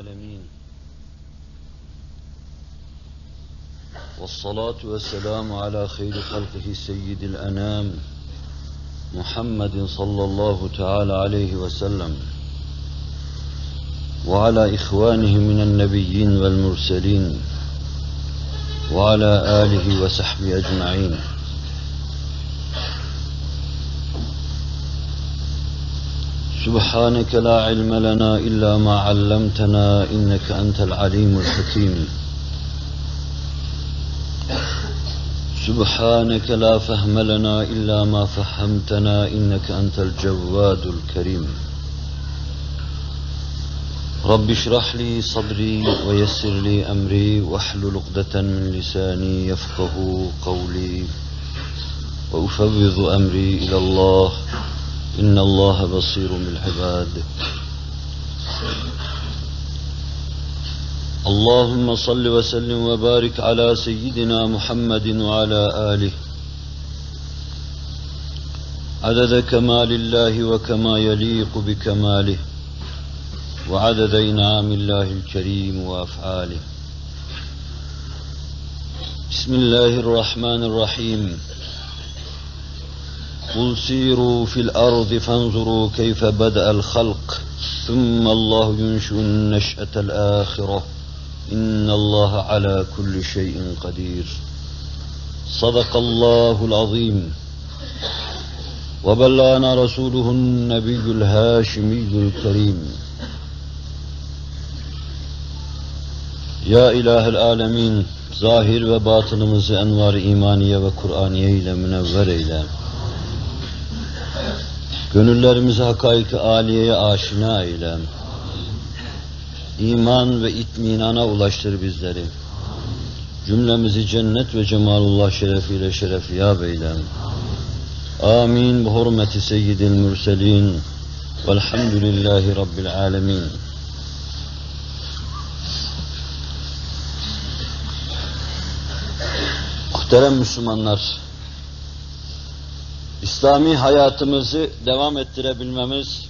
العالمين. والصلاة والسلام على خير خلقه سيد الأنام محمد صلى الله تعالى عليه وسلم وعلى إخوانه من النبيين والمرسلين وعلى آله وصحبه أجمعين. سبحانك لا علم لنا إلا ما علمتنا إنك أنت العليم الحكيم. سبحانك لا فهم لنا إلا ما فهمتنا إنك أنت الجواد الكريم. رب اشرح لي صدري ويسر لي أمري واحلل عقدة من لساني يفقه قولي. وأفوض أمري إلى الله. إن الله بصير بالعباد. اللهم صل وسلم وبارك على سيدنا محمد وعلى آله. عدد كمال الله وكما يليق بكماله. وعدد إنعام الله الكريم وأفعاله. بسم الله الرحمن الرحيم. قل سيروا في الأرض فانظروا كيف بدأ الخلق ثم الله ينشئ النشأة الآخرة إن الله على كل شيء قدير صدق الله العظيم وبلغنا رسوله النبي الهاشمي الكريم Ya İlahel Alemin, zahir ve batınımızı envar-ı imaniye ve Kur'aniye ile münevver eyle. Gönüllerimizi hakaik-i aliyeye aşina eyle. İman ve itminana ulaştır bizleri. Cümlemizi cennet ve cemalullah şerefiyle şerefiyab eyle. Amin. Bu hurmeti seyyidil mürselin. Velhamdülillahi Rabbil alemin. Muhterem Müslümanlar, İslami hayatımızı devam ettirebilmemiz,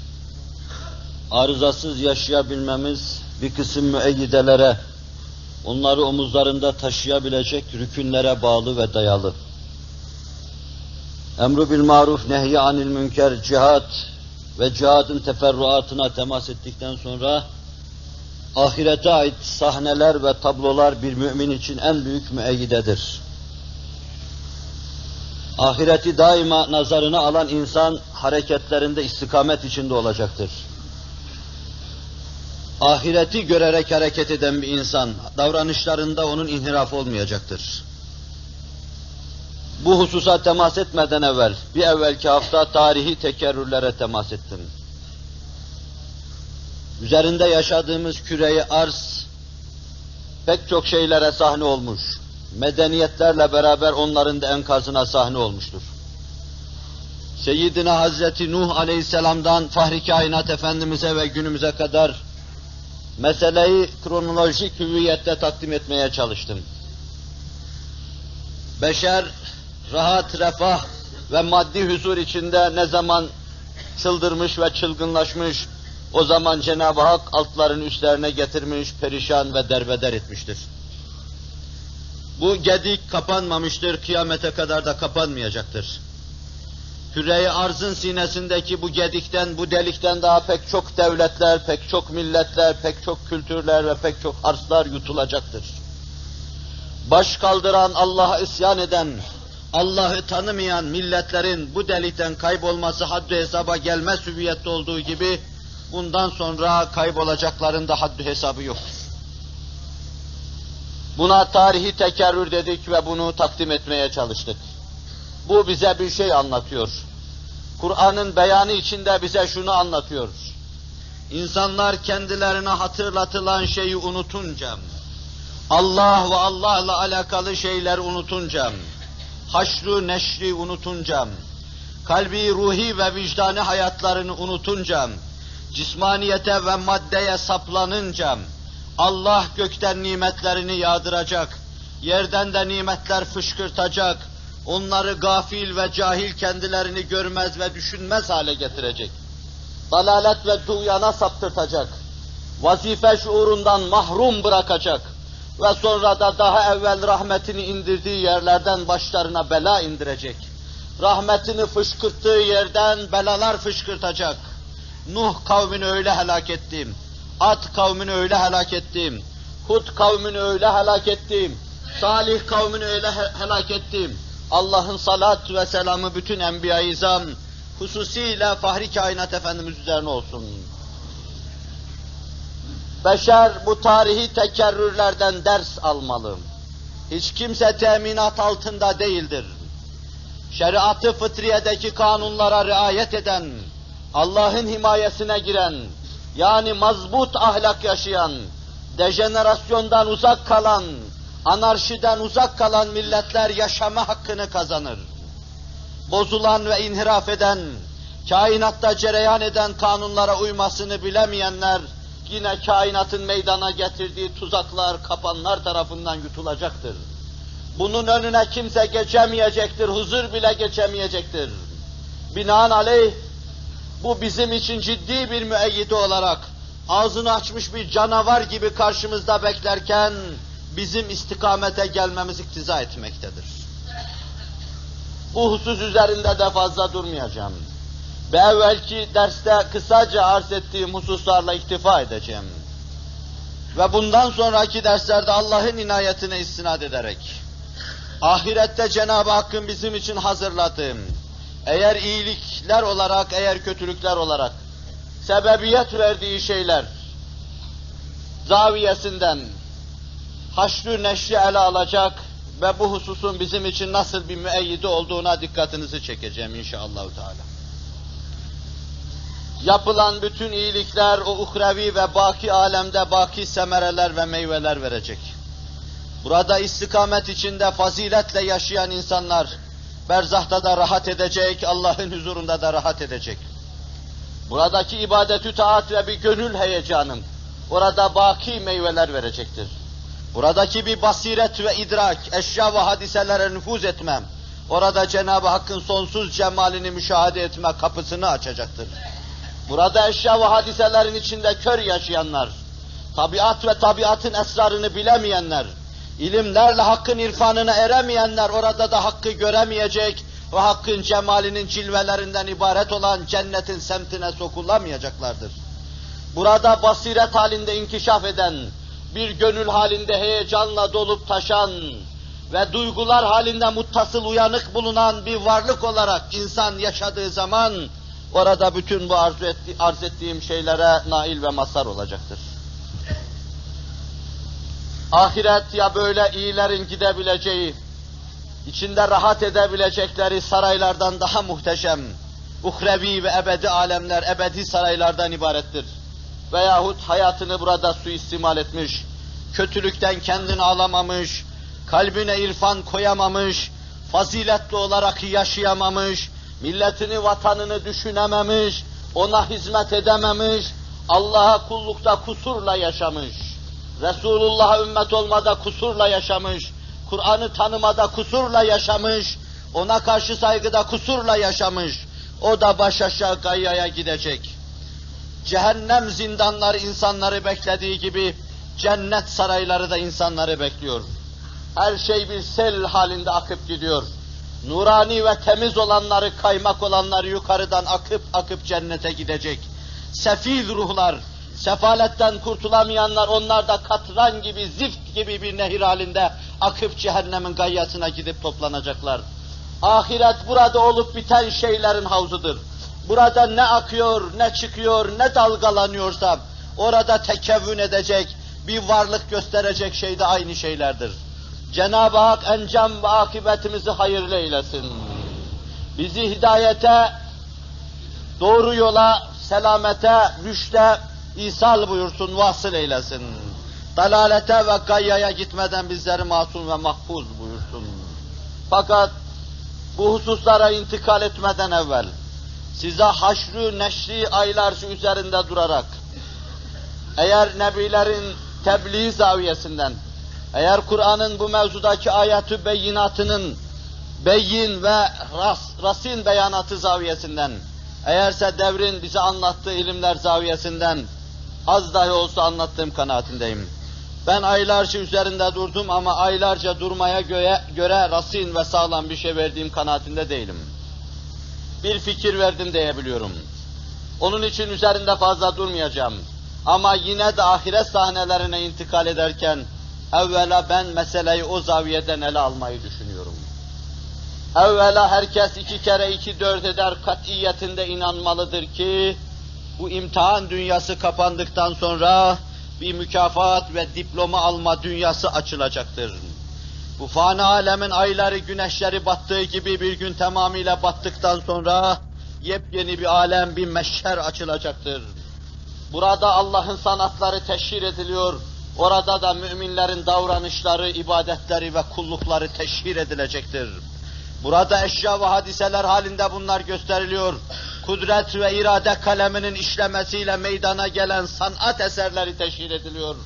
arızasız yaşayabilmemiz bir kısım müeyyidelere, onları omuzlarında taşıyabilecek rükünlere bağlı ve dayalı. Emru bil maruf, nehy anil münker, cihat ve cihadın teferruatına temas ettikten sonra ahirete ait sahneler ve tablolar bir mümin için en büyük müeyyidedir. Ahireti daima nazarına alan insan hareketlerinde istikamet içinde olacaktır. Ahireti görerek hareket eden bir insan davranışlarında onun inhiraf olmayacaktır. Bu hususa temas etmeden evvel, bir evvelki hafta tarihi tekerrürlere temas ettim. Üzerinde yaşadığımız küreyi arz pek çok şeylere sahne olmuş medeniyetlerle beraber onların da enkazına sahne olmuştur. Seyyidina Hazreti Nuh Aleyhisselam'dan Fahri Kainat Efendimiz'e ve günümüze kadar meseleyi kronolojik hüviyette takdim etmeye çalıştım. Beşer rahat, refah ve maddi huzur içinde ne zaman çıldırmış ve çılgınlaşmış, o zaman Cenab-ı Hak altların üstlerine getirmiş, perişan ve derbeder etmiştir. Bu gedik kapanmamıştır, kıyamete kadar da kapanmayacaktır. Küre-i arzın sinesindeki bu gedikten, bu delikten daha pek çok devletler, pek çok milletler, pek çok kültürler ve pek çok arzlar yutulacaktır. Baş kaldıran, Allah'a isyan eden, Allah'ı tanımayan milletlerin bu delikten kaybolması haddi hesaba gelmez hüviyette olduğu gibi, bundan sonra kaybolacakların da haddi hesabı yoktur. Buna tarihi tekerrür dedik ve bunu takdim etmeye çalıştık. Bu bize bir şey anlatıyor. Kur'an'ın beyanı içinde bize şunu anlatıyor. İnsanlar kendilerine hatırlatılan şeyi unutunca, Allah ve Allah'la alakalı şeyler unutunca, haşru neşri unutunca, kalbi, ruhi ve vicdani hayatlarını unutunca, cismaniyete ve maddeye saplanınca, Allah gökten nimetlerini yağdıracak, yerden de nimetler fışkırtacak, onları gafil ve cahil kendilerini görmez ve düşünmez hale getirecek. Dalalet ve duyana saptırtacak. vazife şuurundan mahrum bırakacak ve sonra da daha evvel rahmetini indirdiği yerlerden başlarına bela indirecek. Rahmetini fışkırttığı yerden belalar fışkırtacak. Nuh kavmini öyle helak ettim. Ad kavmini öyle helak ettim. Hud kavmini öyle helak ettim. Salih kavmini öyle helak ettim. Allah'ın salat ve selamı bütün enbiya-i izam, hususiyle Fahri Kainat Efendimiz üzerine olsun. Beşer bu tarihi tekerrürlerden ders almalı. Hiç kimse teminat altında değildir. Şeriatı fıtriyedeki kanunlara riayet eden, Allah'ın himayesine giren, yani mazbut ahlak yaşayan, dejenerasyondan uzak kalan, anarşiden uzak kalan milletler yaşama hakkını kazanır. Bozulan ve inhiraf eden, kainatta cereyan eden kanunlara uymasını bilemeyenler, yine kainatın meydana getirdiği tuzaklar, kapanlar tarafından yutulacaktır. Bunun önüne kimse geçemeyecektir, huzur bile geçemeyecektir. Binaenaleyh, bu bizim için ciddi bir müeyyide olarak, ağzını açmış bir canavar gibi karşımızda beklerken, bizim istikamete gelmemiz iktiza etmektedir. Bu husus üzerinde de fazla durmayacağım. Ve evvelki derste kısaca arz ettiğim hususlarla iktifa edeceğim. Ve bundan sonraki derslerde Allah'ın inayetine istinad ederek, ahirette Cenab-ı Hakk'ın bizim için hazırladığım, eğer iyilikler olarak, eğer kötülükler olarak, sebebiyet verdiği şeyler, zaviyesinden, haşrü neşri ele alacak ve bu hususun bizim için nasıl bir müeyyidi olduğuna dikkatinizi çekeceğim inşallah. Teala. Yapılan bütün iyilikler o uhrevi ve baki alemde baki semereler ve meyveler verecek. Burada istikamet içinde faziletle yaşayan insanlar berzahta da rahat edecek, Allah'ın huzurunda da rahat edecek. Buradaki ibadetü taat ve bir gönül heyecanım orada baki meyveler verecektir. Buradaki bir basiret ve idrak, eşya ve hadiselere nüfuz etmem, orada Cenab-ı Hakk'ın sonsuz cemalini müşahede etme kapısını açacaktır. Burada eşya ve hadiselerin içinde kör yaşayanlar, tabiat ve tabiatın esrarını bilemeyenler, ilimlerle hakkın irfanına eremeyenler orada da hakkı göremeyecek ve hakkın cemalinin cilvelerinden ibaret olan cennetin semtine sokulamayacaklardır. Burada basiret halinde inkişaf eden, bir gönül halinde heyecanla dolup taşan ve duygular halinde muttasıl uyanık bulunan bir varlık olarak insan yaşadığı zaman orada bütün bu arzu etti, arz ettiğim şeylere nail ve mazhar olacaktır. Ahiret ya böyle iyilerin gidebileceği, içinde rahat edebilecekleri saraylardan daha muhteşem, uhrevi ve ebedi alemler, ebedi saraylardan ibarettir. Veyahut hayatını burada suistimal etmiş, kötülükten kendini alamamış, kalbine irfan koyamamış, faziletli olarak yaşayamamış, milletini, vatanını düşünememiş, ona hizmet edememiş, Allah'a kullukta kusurla yaşamış, Resulullah'a ümmet olmada kusurla yaşamış, Kur'an'ı tanımada kusurla yaşamış, ona karşı saygıda kusurla yaşamış, o da baş aşağı gayyaya gidecek. Cehennem zindanları insanları beklediği gibi, cennet sarayları da insanları bekliyor. Her şey bir sel halinde akıp gidiyor nurani ve temiz olanları, kaymak olanları yukarıdan akıp akıp cennete gidecek. Sefil ruhlar, sefaletten kurtulamayanlar onlar da katran gibi, zift gibi bir nehir halinde akıp cehennemin gayyasına gidip toplanacaklar. Ahiret burada olup biten şeylerin havzudur. Burada ne akıyor, ne çıkıyor, ne dalgalanıyorsa orada tekevvün edecek, bir varlık gösterecek şey de aynı şeylerdir. Cenab-ı Hak encam ve akıbetimizi hayırlı eylesin. Bizi hidayete, doğru yola, selamete, rüşte isal buyursun, vasıl eylesin. Dalalete ve gayyaya gitmeden bizleri masum ve mahfuz buyursun. Fakat bu hususlara intikal etmeden evvel size haşrü neşri aylar üzerinde durarak eğer nebilerin tebliğ zaviyesinden eğer Kur'an'ın bu mevzudaki ayatü beyinatının beyin ve ras, rasin beyanatı zaviyesinden, eğerse devrin bize anlattığı ilimler zaviyesinden az dahi olsa anlattığım kanaatindeyim. Ben aylarca üzerinde durdum ama aylarca durmaya göre, göre rasin ve sağlam bir şey verdiğim kanaatinde değilim. Bir fikir verdim diyebiliyorum. Onun için üzerinde fazla durmayacağım. Ama yine de ahiret sahnelerine intikal ederken evvela ben meseleyi o zaviyeden ele almayı düşünüyorum. Evvela herkes iki kere iki dört eder katiyetinde inanmalıdır ki bu imtihan dünyası kapandıktan sonra bir mükafat ve diploma alma dünyası açılacaktır. Bu fani alemin ayları, güneşleri battığı gibi bir gün tamamıyla battıktan sonra yepyeni bir alem, bir meşher açılacaktır. Burada Allah'ın sanatları teşhir ediliyor, orada da müminlerin davranışları, ibadetleri ve kullukları teşhir edilecektir. Burada eşya ve hadiseler halinde bunlar gösteriliyor. Kudret ve irade kaleminin işlemesiyle meydana gelen sanat eserleri teşhir ediliyor.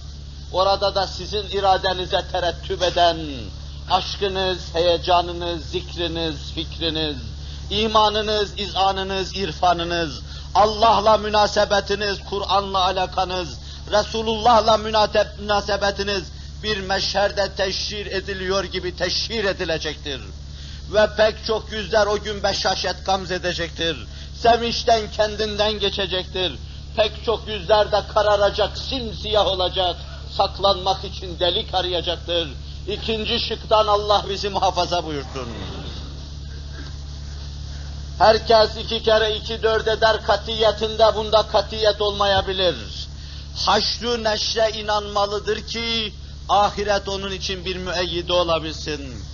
Orada da sizin iradenize terettüp eden aşkınız, heyecanınız, zikriniz, fikriniz, imanınız, izanınız, irfanınız, Allah'la münasebetiniz, Kur'an'la alakanız, Resulullah'la münasebetiniz bir meşherde teşhir ediliyor gibi teşhir edilecektir. Ve pek çok yüzler o gün beşaşet gamzedecektir. Sevinçten kendinden geçecektir. Pek çok yüzler de kararacak, simsiyah olacak. Saklanmak için delik arayacaktır. İkinci şıktan Allah bizi muhafaza buyursun. Herkes iki kere iki dört eder katiyetinde bunda katiyet olmayabilir. Haşru neşre inanmalıdır ki ahiret onun için bir müeyyide olabilsin.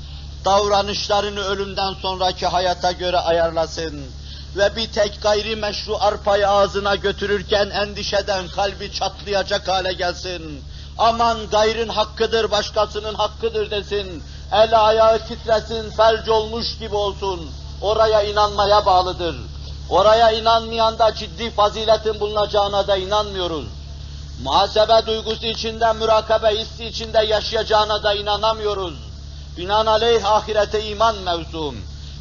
Davranışlarını ölümden sonraki hayata göre ayarlasın. Ve bir tek gayri meşru arpayı ağzına götürürken endişeden kalbi çatlayacak hale gelsin. Aman gayrın hakkıdır, başkasının hakkıdır desin. El ayağı titresin, felç olmuş gibi olsun oraya inanmaya bağlıdır. Oraya inanmayan da ciddi faziletin bulunacağına da inanmıyoruz. Muhasebe duygusu içinde, mürakabe hissi içinde yaşayacağına da inanamıyoruz. Binaenaleyh ahirete iman mevzu.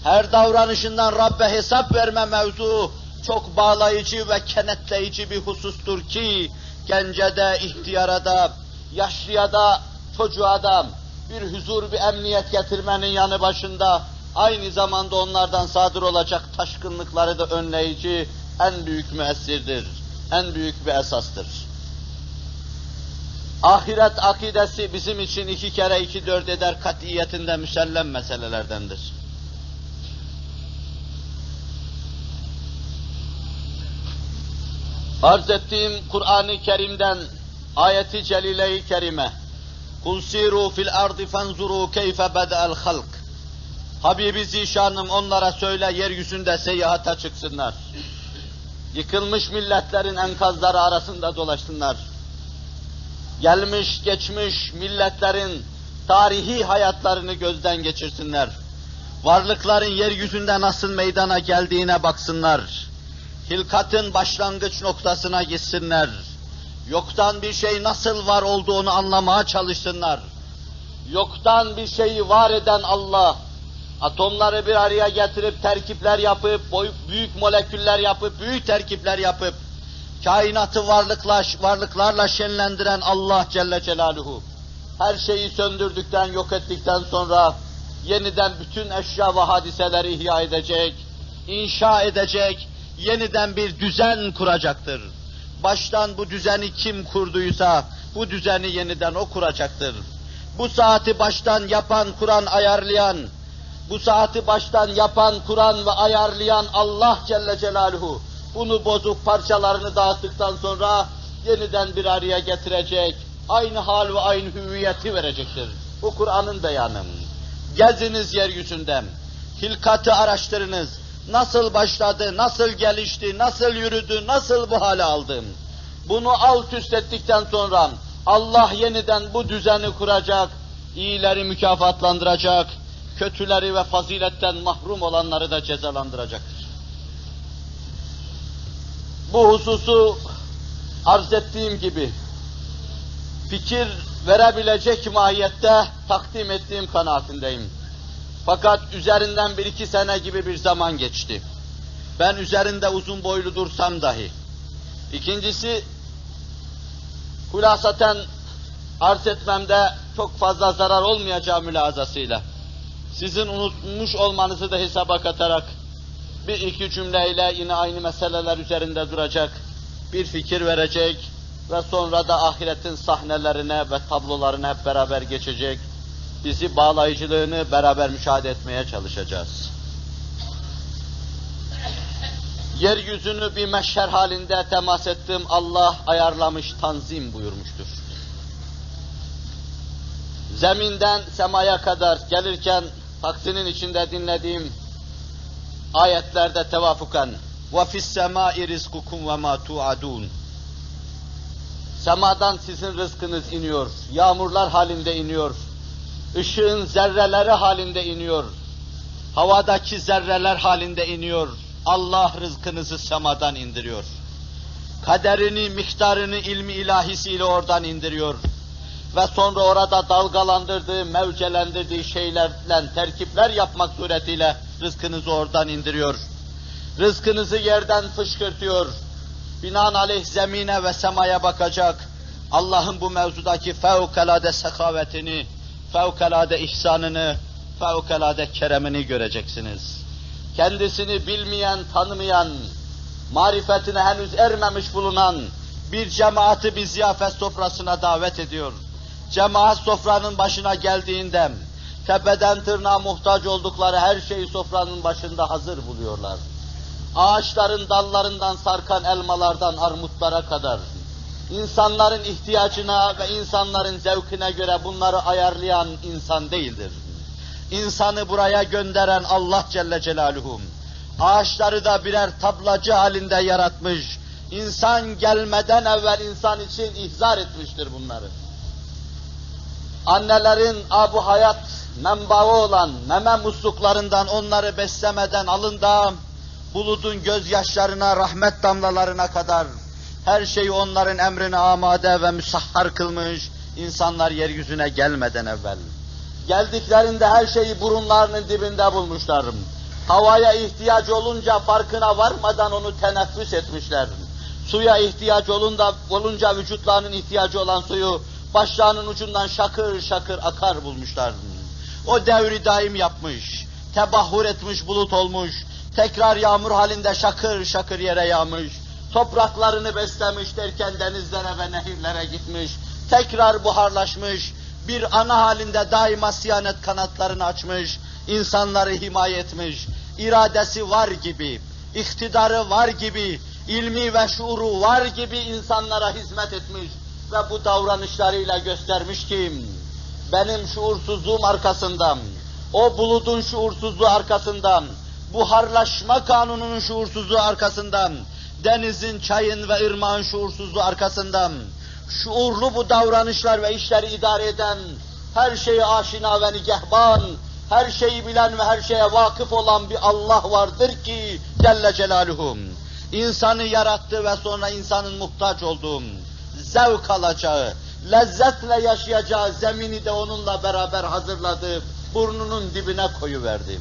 Her davranışından Rabbe hesap verme mevzu çok bağlayıcı ve kenetleyici bir husustur ki gence de, ihtiyara da, yaşlıya da, çocuğa da bir huzur, bir emniyet getirmenin yanı başında aynı zamanda onlardan sadır olacak taşkınlıkları da önleyici en büyük müessirdir, en büyük bir esastır. Ahiret akidesi bizim için iki kere iki dört eder katiyetinde müsellem meselelerdendir. Arz ettiğim Kur'an-ı Kerim'den ayeti celile-i kerime Kul siru fil ardi fenzuru keyfe bedel halk Habibi zişanım onlara söyle yeryüzünde seyahata çıksınlar. Yıkılmış milletlerin enkazları arasında dolaşsınlar. Gelmiş geçmiş milletlerin tarihi hayatlarını gözden geçirsinler. Varlıkların yeryüzünde nasıl meydana geldiğine baksınlar Hilkatın başlangıç noktasına gitsinler. Yoktan bir şey nasıl var olduğunu anlamaya çalışsınlar. Yoktan bir şeyi var eden Allah, atomları bir araya getirip terkipler yapıp, büyük moleküller yapıp, büyük terkipler yapıp, kainatı varlıkla, varlıklarla şenlendiren Allah Celle Celaluhu, her şeyi söndürdükten, yok ettikten sonra, yeniden bütün eşya ve hadiseleri ihya edecek, inşa edecek, yeniden bir düzen kuracaktır. Baştan bu düzeni kim kurduysa, bu düzeni yeniden o kuracaktır. Bu saati baştan yapan, kuran, ayarlayan, bu saati baştan yapan, kuran ve ayarlayan Allah Celle Celaluhu, bunu bozuk parçalarını dağıttıktan sonra yeniden bir araya getirecek, aynı hal ve aynı hüviyeti verecektir. Bu Kur'an'ın beyanı. Geziniz yeryüzünde, hilkatı araştırınız, nasıl başladı, nasıl gelişti, nasıl yürüdü, nasıl bu hale aldı. Bunu alt üst ettikten sonra Allah yeniden bu düzeni kuracak, iyileri mükafatlandıracak, kötüleri ve faziletten mahrum olanları da cezalandıracaktır. Bu hususu arz ettiğim gibi fikir verebilecek mahiyette takdim ettiğim kanaatindeyim. Fakat üzerinden bir iki sene gibi bir zaman geçti. Ben üzerinde uzun boylu dursam dahi. İkincisi, Hulasaten arz etmemde çok fazla zarar olmayacağı mülazasıyla sizin unutmuş olmanızı da hesaba katarak bir iki cümleyle yine aynı meseleler üzerinde duracak, bir fikir verecek ve sonra da ahiretin sahnelerine ve tablolarına hep beraber geçecek, bizi bağlayıcılığını beraber müşahede etmeye çalışacağız. Yeryüzünü bir meşher halinde temas ettim, Allah ayarlamış, tanzim buyurmuştur. Zeminden semaya kadar gelirken taksinin içinde dinlediğim ayetlerde tevafuken وَفِي السَّمَاءِ رِزْقُكُمْ وَمَا تُعَدُونَ Semadan sizin rızkınız iniyor, yağmurlar halinde iniyor, ışığın zerreleri halinde iniyor, havadaki zerreler halinde iniyor. Allah rızkınızı semadan indiriyor. Kaderini, miktarını ilmi ilahisiyle oradan indiriyor. Ve sonra orada dalgalandırdığı, mevcelendirdiği şeylerle terkipler yapmak suretiyle rızkınızı oradan indiriyor. Rızkınızı yerden fışkırtıyor. Binaenaleyh zemine ve semaya bakacak. Allah'ın bu mevzudaki fevkalade sekavetini, fevkalade ihsanını, fevkalade keremini göreceksiniz. Kendisini bilmeyen, tanımayan, marifetine henüz ermemiş bulunan bir cemaati bir ziyafet sofrasına davet ediyor. Cemaat sofranın başına geldiğinde tepeden tırnağa muhtaç oldukları her şeyi sofranın başında hazır buluyorlar. Ağaçların dallarından sarkan elmalardan armutlara kadar, insanların ihtiyacına ve insanların zevkine göre bunları ayarlayan insan değildir. İnsanı buraya gönderen Allah Celle Celaluhu, ağaçları da birer tablacı halinde yaratmış, insan gelmeden evvel insan için ihzar etmiştir bunları. Annelerin abu hayat menbaı olan meme musluklarından onları beslemeden alın da buludun gözyaşlarına, rahmet damlalarına kadar her şeyi onların emrine amade ve müsahhar kılmış insanlar yeryüzüne gelmeden evvel. Geldiklerinde her şeyi burunlarının dibinde bulmuşlar. Havaya ihtiyaç olunca farkına varmadan onu teneffüs etmişler. Suya ihtiyaç olunca, olunca vücutlarının ihtiyacı olan suyu başlarının ucundan şakır şakır akar bulmuşlar. O devri daim yapmış, tebahhur etmiş bulut olmuş, tekrar yağmur halinde şakır şakır yere yağmış, topraklarını beslemiş derken denizlere ve nehirlere gitmiş, tekrar buharlaşmış, bir ana halinde daima siyanet kanatlarını açmış, insanları himaye etmiş, iradesi var gibi, iktidarı var gibi, ilmi ve şuuru var gibi insanlara hizmet etmiş ve bu davranışlarıyla göstermiş ki, benim şuursuzluğum arkasından, o buludun şuursuzluğu arkasından, buharlaşma kanununun şuursuzluğu arkasından, denizin, çayın ve ırmağın şuursuzluğu arkasından, şuurlu bu davranışlar ve işleri idare eden, her şeyi aşina ve nigehban, her şeyi bilen ve her şeye vakıf olan bir Allah vardır ki Celle Celaluhu. İnsanı yarattı ve sonra insanın muhtaç olduğu, zevk alacağı, lezzetle yaşayacağı zemini de onunla beraber hazırladı, burnunun dibine koyuverdi.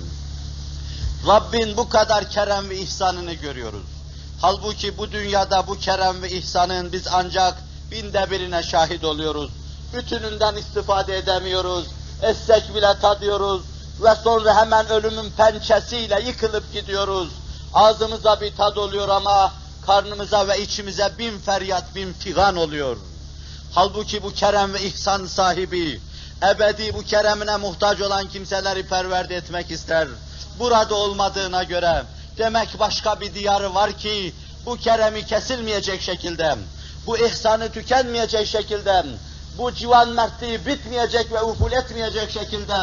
Rabbin bu kadar kerem ve ihsanını görüyoruz. Halbuki bu dünyada bu kerem ve ihsanın biz ancak binde birine şahit oluyoruz. Bütününden istifade edemiyoruz. Essek bile tadıyoruz ve sonra hemen ölümün pençesiyle yıkılıp gidiyoruz. Ağzımıza bir tad oluyor ama karnımıza ve içimize bin feryat, bin figan oluyor. Halbuki bu kerem ve ihsan sahibi, ebedi bu keremine muhtaç olan kimseleri perverde etmek ister. Burada olmadığına göre, demek başka bir diyarı var ki, bu keremi kesilmeyecek şekilde, bu ihsanı tükenmeyecek şekilde, bu civan mertliği bitmeyecek ve uful etmeyecek şekilde,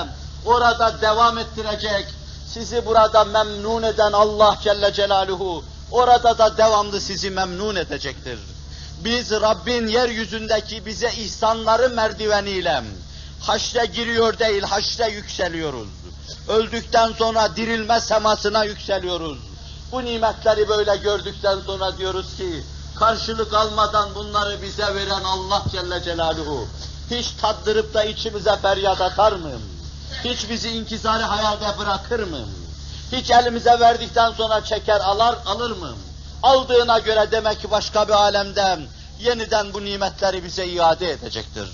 orada devam ettirecek, sizi burada memnun eden Allah Celle Celaluhu, orada da devamlı sizi memnun edecektir. Biz Rabbin yeryüzündeki bize ihsanları merdiveniyle haşre giriyor değil, haşre yükseliyoruz. Öldükten sonra dirilme semasına yükseliyoruz. Bu nimetleri böyle gördükten sonra diyoruz ki, karşılık almadan bunları bize veren Allah Celle Celaluhu, hiç tattırıp da içimize feryat atar mı? Hiç bizi inkisarı hayalde bırakır mı? Hiç elimize verdikten sonra çeker alar, alır mı? Aldığına göre demek ki başka bir alemde yeniden bu nimetleri bize iade edecektir.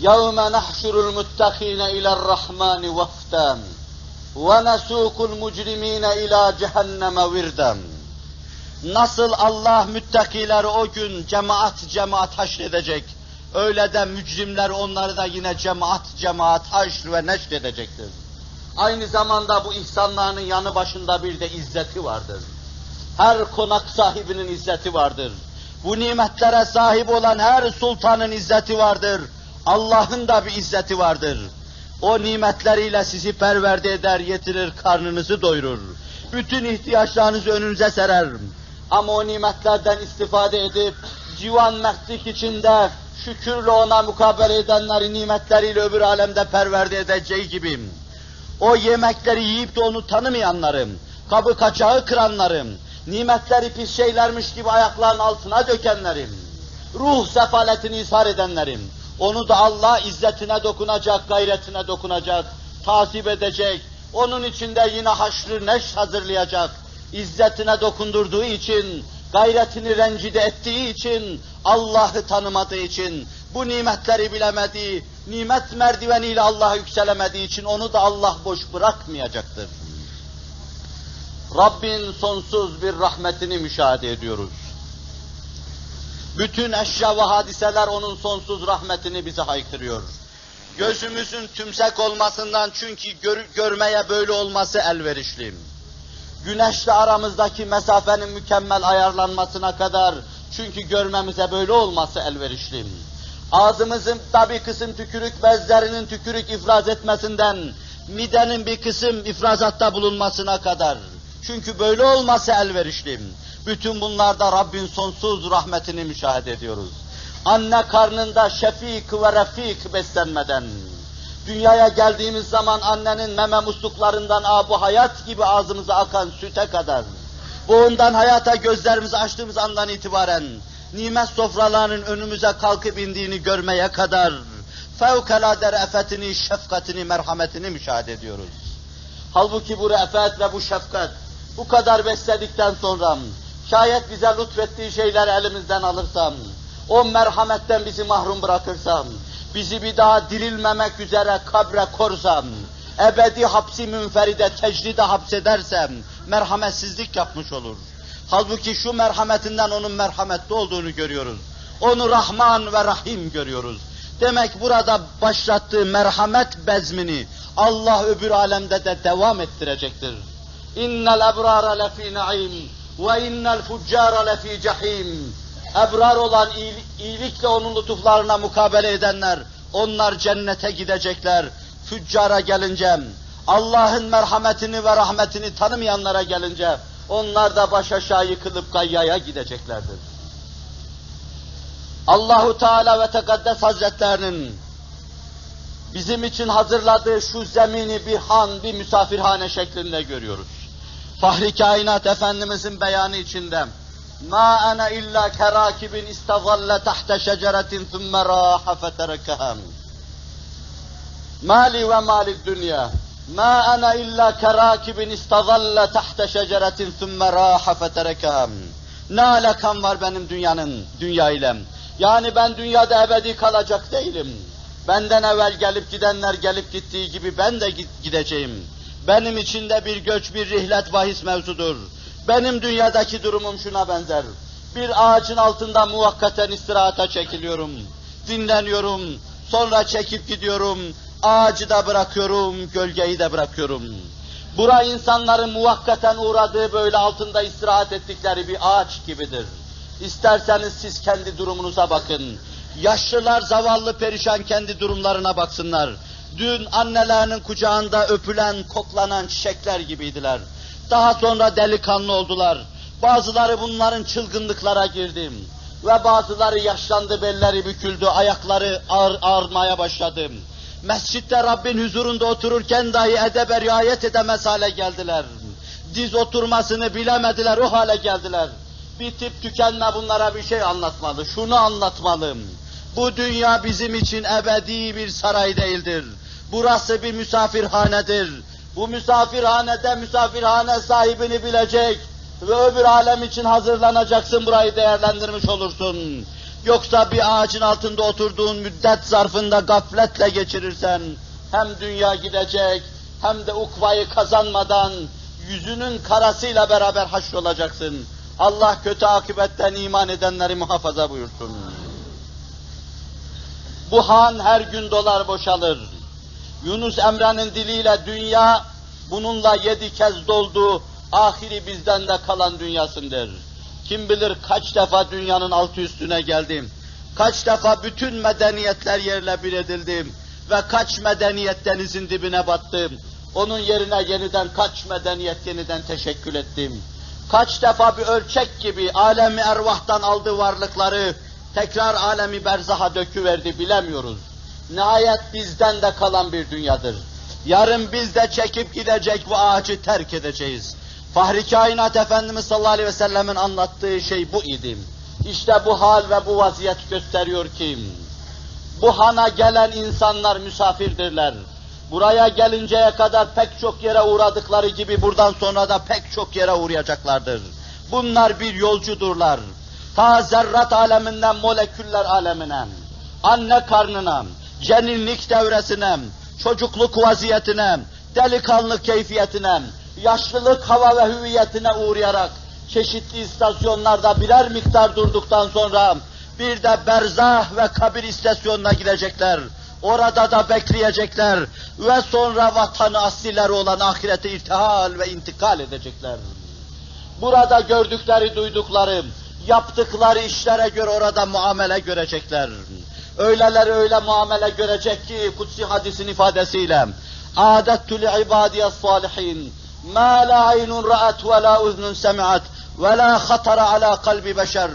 يَوْمَ نَحْشُرُ الْمُتَّقِينَ إِلَى الرَّحْمَنِ وَفْدًا وَنَسُوقُ الْمُجْرِم۪ينَ إِلَى جَهَنَّمَ وِرْدًا Nasıl Allah müttakileri o gün cemaat cemaat haşredecek, öyle de mücrimler onları da yine cemaat cemaat haşr ve neşr edecektir. Aynı zamanda bu ihsanlarının yanı başında bir de izzeti vardır. Her konak sahibinin izzeti vardır. Bu nimetlere sahip olan her sultanın izzeti vardır. Allah'ın da bir izzeti vardır. O nimetleriyle sizi perverde eder, yetirir, karnınızı doyurur. Bütün ihtiyaçlarınızı önünüze serer. Ama o nimetlerden istifade edip, civan mertlik içinde şükürle ona mukabele edenleri nimetleriyle öbür alemde perverde edeceği gibi, o yemekleri yiyip de onu tanımayanlarım, kabı kaçağı kıranlarım, nimetleri pis şeylermiş gibi ayaklarının altına dökenlerim, ruh sefaletini ishar edenlerim, onu da Allah izzetine dokunacak, gayretine dokunacak, tasip edecek, onun içinde yine haşrı neş hazırlayacak, izzetine dokundurduğu için, gayretini rencide ettiği için, Allah'ı tanımadığı için, bu nimetleri bilemediği, nimet merdiveniyle Allah'a yükselemediği için onu da Allah boş bırakmayacaktır. Rabbin sonsuz bir rahmetini müşahede ediyoruz. Bütün eşya ve hadiseler onun sonsuz rahmetini bize haykırıyor. Gözümüzün tümsek olmasından çünkü gör, görmeye böyle olması elverişli. Güneşle aramızdaki mesafenin mükemmel ayarlanmasına kadar çünkü görmemize böyle olması elverişli. Ağzımızın da bir kısım tükürük bezlerinin tükürük ifraz etmesinden, midenin bir kısım ifrazatta bulunmasına kadar. Çünkü böyle olması elverişli. Bütün bunlarda Rabbin sonsuz rahmetini müşahede ediyoruz. Anne karnında şefik ve refik beslenmeden, dünyaya geldiğimiz zaman annenin meme musluklarından abu hayat gibi ağzımıza akan süte kadar, boğundan hayata gözlerimizi açtığımız andan itibaren, nimet sofralarının önümüze kalkıp indiğini görmeye kadar, fevkalade re'fetini, şefkatini, merhametini müşahede ediyoruz. Halbuki bu re'fet ve bu şefkat, bu kadar besledikten sonra, şayet bize lütfettiği şeyleri elimizden alırsam, o merhametten bizi mahrum bırakırsam, bizi bir daha dirilmemek üzere kabre korsam, ebedi hapsi münferide tecride hapsedersem, merhametsizlik yapmış olur. Halbuki şu merhametinden onun merhametli olduğunu görüyoruz. Onu Rahman ve Rahim görüyoruz. Demek burada başlattığı merhamet bezmini Allah öbür alemde de devam ettirecektir. İnnel ebrara lefî naim ve innel fuccara lefî cehîm. Ebrar olan iyilikle onun lütuflarına mukabele edenler, onlar cennete gidecekler. Füccara gelince, Allah'ın merhametini ve rahmetini tanımayanlara gelince, onlar da baş aşağı yıkılıp gayyaya gideceklerdir. Allahu Teala ve Tekaddes Hazretlerinin bizim için hazırladığı şu zemini bir han, bir misafirhane şeklinde görüyoruz. Fahri Kainat Efendimizin beyanı içinde ana illa kerakibin istagalle tahta şeceretin thumme raha feterekehem mali ve mali dünya ma ana illa kerakibin istagalle tahta şeceretin thumme raha feterekehem ne alakam var benim dünyanın, dünya ile? Yani ben dünyada ebedi kalacak değilim. Benden evvel gelip gidenler gelip gittiği gibi ben de gideceğim. Benim içinde bir göç, bir rihlet bahis mevzudur. Benim dünyadaki durumum şuna benzer. Bir ağacın altında muvakkaten istirahata çekiliyorum. Dinleniyorum. Sonra çekip gidiyorum. Ağacı da bırakıyorum, gölgeyi de bırakıyorum. Bura insanların muvakkaten uğradığı böyle altında istirahat ettikleri bir ağaç gibidir. İsterseniz siz kendi durumunuza bakın. Yaşlılar zavallı perişan kendi durumlarına baksınlar. Dün annelerinin kucağında öpülen, koklanan çiçekler gibiydiler. Daha sonra delikanlı oldular. Bazıları bunların çılgınlıklara girdi. Ve bazıları yaşlandı, belleri büküldü, ayakları ağır, ağırmaya başladı. Mescitte Rabbin huzurunda otururken dahi edebe riayet edemez hale geldiler. Diz oturmasını bilemediler, o hale geldiler. Bitip tükenme bunlara bir şey anlatmalı, şunu anlatmalım. Bu dünya bizim için ebedi bir saray değildir. Burası bir misafirhanedir. Bu misafirhanede misafirhane sahibini bilecek, ve öbür alem için hazırlanacaksın, burayı değerlendirmiş olursun. Yoksa bir ağacın altında oturduğun müddet zarfında gafletle geçirirsen, hem dünya gidecek, hem de ukvayı kazanmadan yüzünün karasıyla beraber haşrolacaksın. Allah kötü akibetten iman edenleri muhafaza buyursun. Bu han her gün dolar boşalır. Yunus Emre'nin diliyle dünya bununla yedi kez doldu, ahiri bizden de kalan dünyasındır. Kim bilir kaç defa dünyanın altı üstüne geldim. Kaç defa bütün medeniyetler yerle bir edildim ve kaç medeniyet denizin dibine battım. Onun yerine yeniden kaç medeniyet yeniden teşekkül ettim. Kaç defa bir ölçek gibi alemi ervahtan aldığı varlıkları tekrar alemi berzaha döküverdi bilemiyoruz. Nihayet bizden de kalan bir dünyadır. Yarın biz de çekip gidecek bu ağacı terk edeceğiz. Fahri Kainat Efendimiz sallallahu aleyhi ve sellemin anlattığı şey bu idi. İşte bu hal ve bu vaziyet gösteriyor ki, bu hana gelen insanlar misafirdirler. Buraya gelinceye kadar pek çok yere uğradıkları gibi buradan sonra da pek çok yere uğrayacaklardır. Bunlar bir yolcudurlar. Ta zerrat aleminden moleküller alemine, anne karnına, ceninlik devresine, çocukluk vaziyetine, delikanlı keyfiyetine, yaşlılık hava ve hüviyetine uğrayarak çeşitli istasyonlarda birer miktar durduktan sonra bir de berzah ve kabir istasyonuna gidecekler. Orada da bekleyecekler ve sonra vatanı aslileri olan ahirete irtihal ve intikal edecekler. Burada gördükleri, duydukları, yaptıkları işlere göre orada muamele görecekler. Öyleler öyle muamele görecek ki kutsi hadisin ifadesiyle adettu li ibadiyes salihin ma la aynun ra'at ve la uznun semi'at ve la hatara ala kalbi beşer.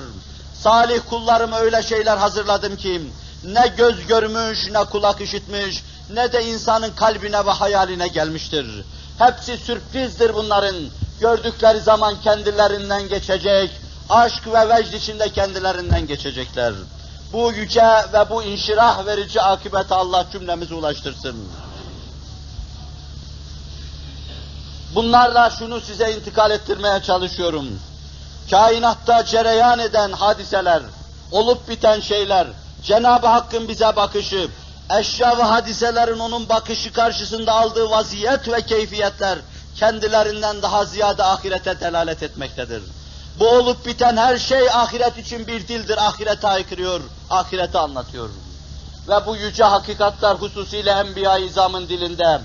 Salih kullarım öyle şeyler hazırladım ki ne göz görmüş, ne kulak işitmiş, ne de insanın kalbine ve hayaline gelmiştir. Hepsi sürprizdir bunların. Gördükleri zaman kendilerinden geçecek, aşk ve vecd içinde kendilerinden geçecekler. Bu yüce ve bu inşirah verici akibete Allah cümlemizi ulaştırsın. Bunlarla şunu size intikal ettirmeye çalışıyorum. Kainatta cereyan eden hadiseler, olup biten şeyler, Cenab-ı Hakk'ın bize bakışı, eşya ve hadiselerin onun bakışı karşısında aldığı vaziyet ve keyfiyetler kendilerinden daha ziyade ahirete delalet etmektedir. Bu olup biten her şey ahiret için bir dildir, ahirete aykırıyor, ahireti anlatıyor. Ve bu yüce hakikatler hususiyle Enbiya-i İzam'ın dilinde,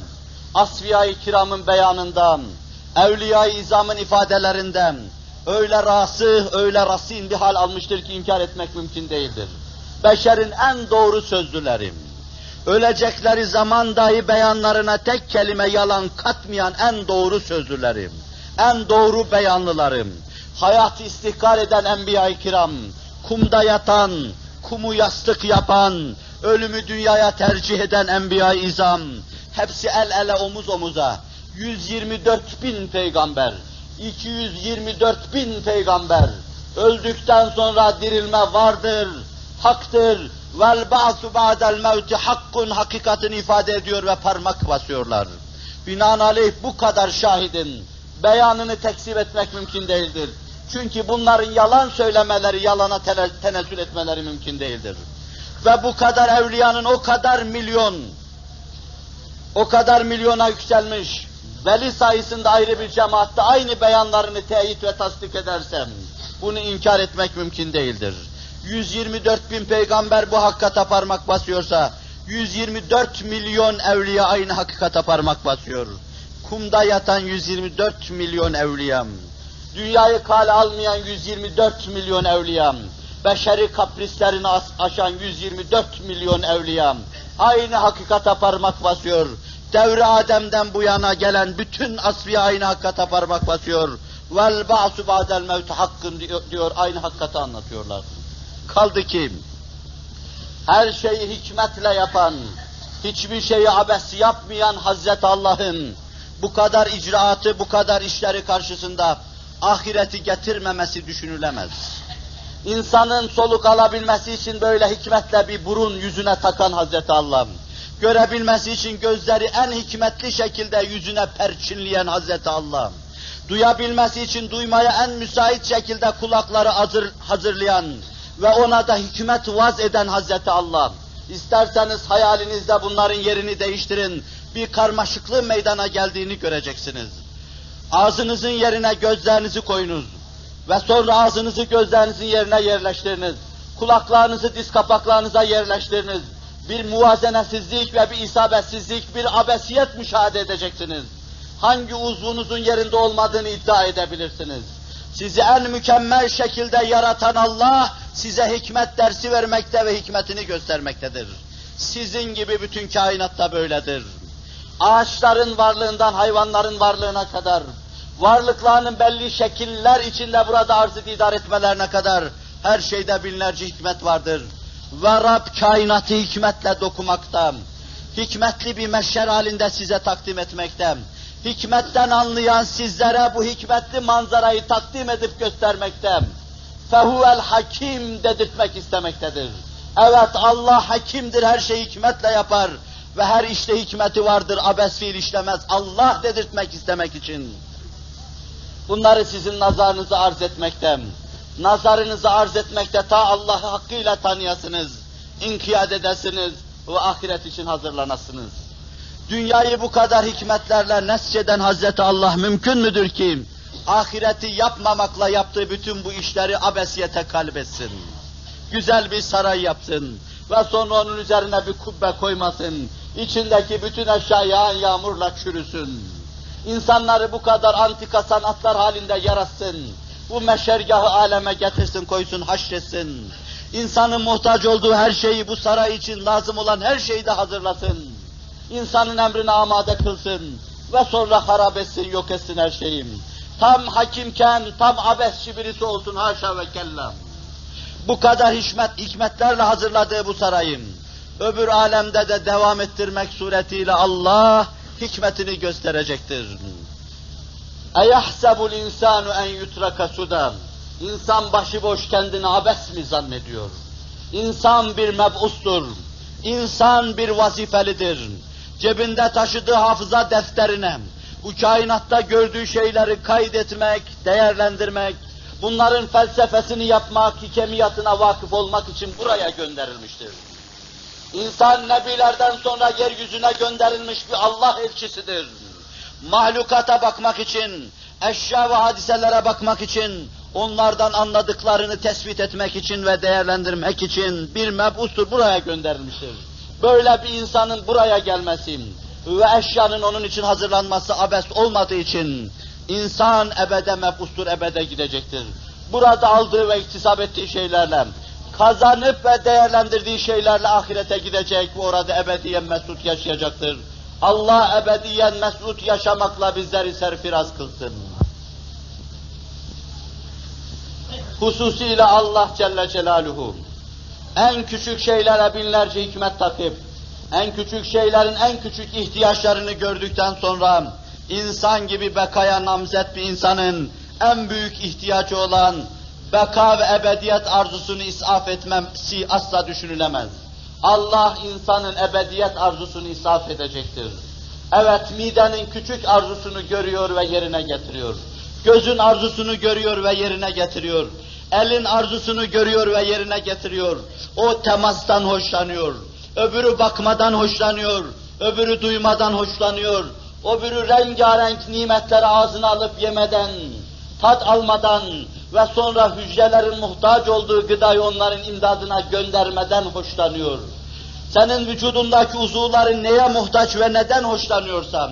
Asfiya-i Kiram'ın beyanından, Evliya-i İzam'ın ifadelerinden öyle rasih, öyle rasin bir hal almıştır ki inkar etmek mümkün değildir. Beşerin en doğru sözlüleri, ölecekleri zaman dahi beyanlarına tek kelime yalan katmayan en doğru sözlülerim, en doğru beyanlılarım, hayatı istihkar eden enbiya-i kiram, kumda yatan, kumu yastık yapan, ölümü dünyaya tercih eden enbiya-i izam, hepsi el ele omuz omuza, 124 bin peygamber, 224 bin peygamber, öldükten sonra dirilme vardır, haktır, vel ba'su ba'del mevti hakkun hakikatini ifade ediyor ve parmak basıyorlar. Binaenaleyh bu kadar şahidin beyanını tekzip etmek mümkün değildir. Çünkü bunların yalan söylemeleri, yalana tenezzül etmeleri mümkün değildir. Ve bu kadar evliyanın o kadar milyon, o kadar milyona yükselmiş, veli sayısında ayrı bir cemaatte aynı beyanlarını teyit ve tasdik edersem, bunu inkar etmek mümkün değildir. 124 bin peygamber bu hakikate parmak basıyorsa, 124 milyon evliya aynı hakikate parmak basıyor. Kumda yatan 124 milyon evliyam, dünyayı kale almayan 124 milyon evliyam, beşeri kaprislerini aşan 124 milyon evliyam, aynı hakikate parmak basıyor. Devri Adem'den bu yana gelen bütün asfiye aynı hakikate parmak basıyor. Vel ba'su ba'del mevt hakkın diyor, aynı hakikati anlatıyorlar. Kaldı ki, her şeyi hikmetle yapan, hiçbir şeyi abes yapmayan Hazreti Allah'ın bu kadar icraatı, bu kadar işleri karşısında ahireti getirmemesi düşünülemez. İnsanın soluk alabilmesi için böyle hikmetle bir burun yüzüne takan Hazreti Allah, görebilmesi için gözleri en hikmetli şekilde yüzüne perçinleyen Hazreti Allah, duyabilmesi için duymaya en müsait şekilde kulakları hazır, hazırlayan ve ona da hikmet vaz eden Hazreti Allah. İsterseniz hayalinizde bunların yerini değiştirin, bir karmaşıklığı meydana geldiğini göreceksiniz. Ağzınızın yerine gözlerinizi koyunuz ve sonra ağzınızı gözlerinizin yerine yerleştiriniz. Kulaklarınızı diz kapaklarınıza yerleştiriniz. Bir muvazenesizlik ve bir isabetsizlik, bir abesiyet müşahede edeceksiniz. Hangi uzvunuzun yerinde olmadığını iddia edebilirsiniz. Sizi en mükemmel şekilde yaratan Allah, size hikmet dersi vermekte ve hikmetini göstermektedir. Sizin gibi bütün kainatta böyledir. Ağaçların varlığından hayvanların varlığına kadar, varlıklarının belli şekiller içinde burada arz idare etmelerine kadar her şeyde binlerce hikmet vardır. Ve Rab kainatı hikmetle dokumakta, hikmetli bir meşer halinde size takdim etmekte, hikmetten anlayan sizlere bu hikmetli manzarayı takdim edip göstermekte, fehuvel hakim dedirtmek istemektedir. Evet Allah hakimdir, her şeyi hikmetle yapar ve her işte hikmeti vardır, abes fiil işlemez. Allah dedirtmek istemek için. Bunları sizin nazarınıza arz etmektem. Nazarınızı arz etmekte ta Allah'ı hakkıyla tanıyasınız, inkiyat edesiniz ve ahiret için hazırlanasınız. Dünyayı bu kadar hikmetlerle nesçeden Hazreti Allah mümkün müdür ki, ahireti yapmamakla yaptığı bütün bu işleri abesiyete kalbetsin. Güzel bir saray yapsın ve sonra onun üzerine bir kubbe koymasın. İçindeki bütün eşya yağan yağmurla çürüsün. İnsanları bu kadar antika sanatlar halinde yaratsın. Bu meşergahı aleme getirsin, koysun, haşretsin. İnsanın muhtaç olduğu her şeyi bu saray için lazım olan her şeyi de hazırlasın. İnsanın emrine amade kılsın ve sonra harap etsin, yok etsin her şeyim. Tam hakimken, tam abesçi birisi olsun haşa ve kella. Bu kadar hikmet, hikmetlerle hazırladığı bu sarayın, öbür alemde de devam ettirmek suretiyle Allah hikmetini gösterecektir. اَيَحْسَبُ الْاِنْسَانُ en yutraka sudan. İnsan başıboş kendini abes mi zannediyor? İnsan bir mebustur. İnsan bir vazifelidir. Cebinde taşıdığı hafıza defterine, bu kainatta gördüğü şeyleri kaydetmek, değerlendirmek, bunların felsefesini yapmak, hikemiyatına vakıf olmak için buraya gönderilmiştir. İnsan nebilerden sonra yeryüzüne gönderilmiş bir Allah elçisidir. Mahlukata bakmak için, eşya ve hadiselere bakmak için, onlardan anladıklarını tespit etmek için ve değerlendirmek için bir mebustur buraya gönderilmiştir. Böyle bir insanın buraya gelmesi ve eşyanın onun için hazırlanması abes olmadığı için insan ebede mebustur, ebede gidecektir. Burada aldığı ve iktisap ettiği şeylerle, kazanıp ve değerlendirdiği şeylerle ahirete gidecek ve orada ebediyen mesut yaşayacaktır. Allah ebediyen mesut yaşamakla bizleri serfiraz kılsın. Hususiyle Allah Celle Celaluhu en küçük şeylere binlerce hikmet takıp, en küçük şeylerin en küçük ihtiyaçlarını gördükten sonra insan gibi bekaya namzet bir insanın en büyük ihtiyacı olan beka ve ebediyet arzusunu isaf etmesi asla düşünülemez. Allah insanın ebediyet arzusunu isaf edecektir. Evet midenin küçük arzusunu görüyor ve yerine getiriyor. Gözün arzusunu görüyor ve yerine getiriyor. Elin arzusunu görüyor ve yerine getiriyor. O temastan hoşlanıyor. Öbürü bakmadan hoşlanıyor. Öbürü duymadan hoşlanıyor. Öbürü rengarenk nimetleri ağzına alıp yemeden, tat almadan ve sonra hücrelerin muhtaç olduğu gıdayı onların imdadına göndermeden hoşlanıyor. Senin vücudundaki uzuvların neye muhtaç ve neden hoşlanıyorsan,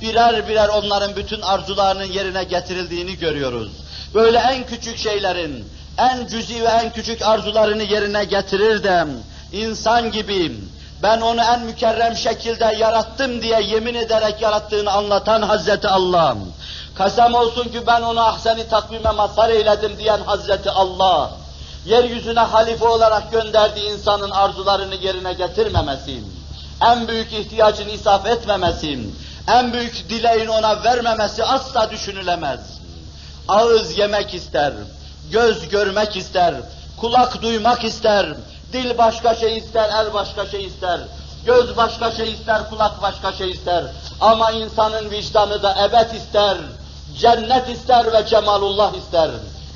birer birer onların bütün arzularının yerine getirildiğini görüyoruz. Böyle en küçük şeylerin, en cüzi ve en küçük arzularını yerine getirir de, insan gibiyim, ben onu en mükerrem şekilde yarattım diye yemin ederek yarattığını anlatan Hazreti Allah. Kasem olsun ki ben onu ahseni takvime mazhar eyledim diyen Hazreti Allah. Yeryüzüne halife olarak gönderdiği insanın arzularını yerine getirmemesi, en büyük ihtiyacını isaf etmemesi, en büyük dileğini ona vermemesi asla düşünülemez. Ağız yemek ister, göz görmek ister, kulak duymak ister, dil başka şey ister, el başka şey ister, göz başka şey ister, kulak başka şey ister. Ama insanın vicdanı da evet ister, cennet ister ve cemalullah ister.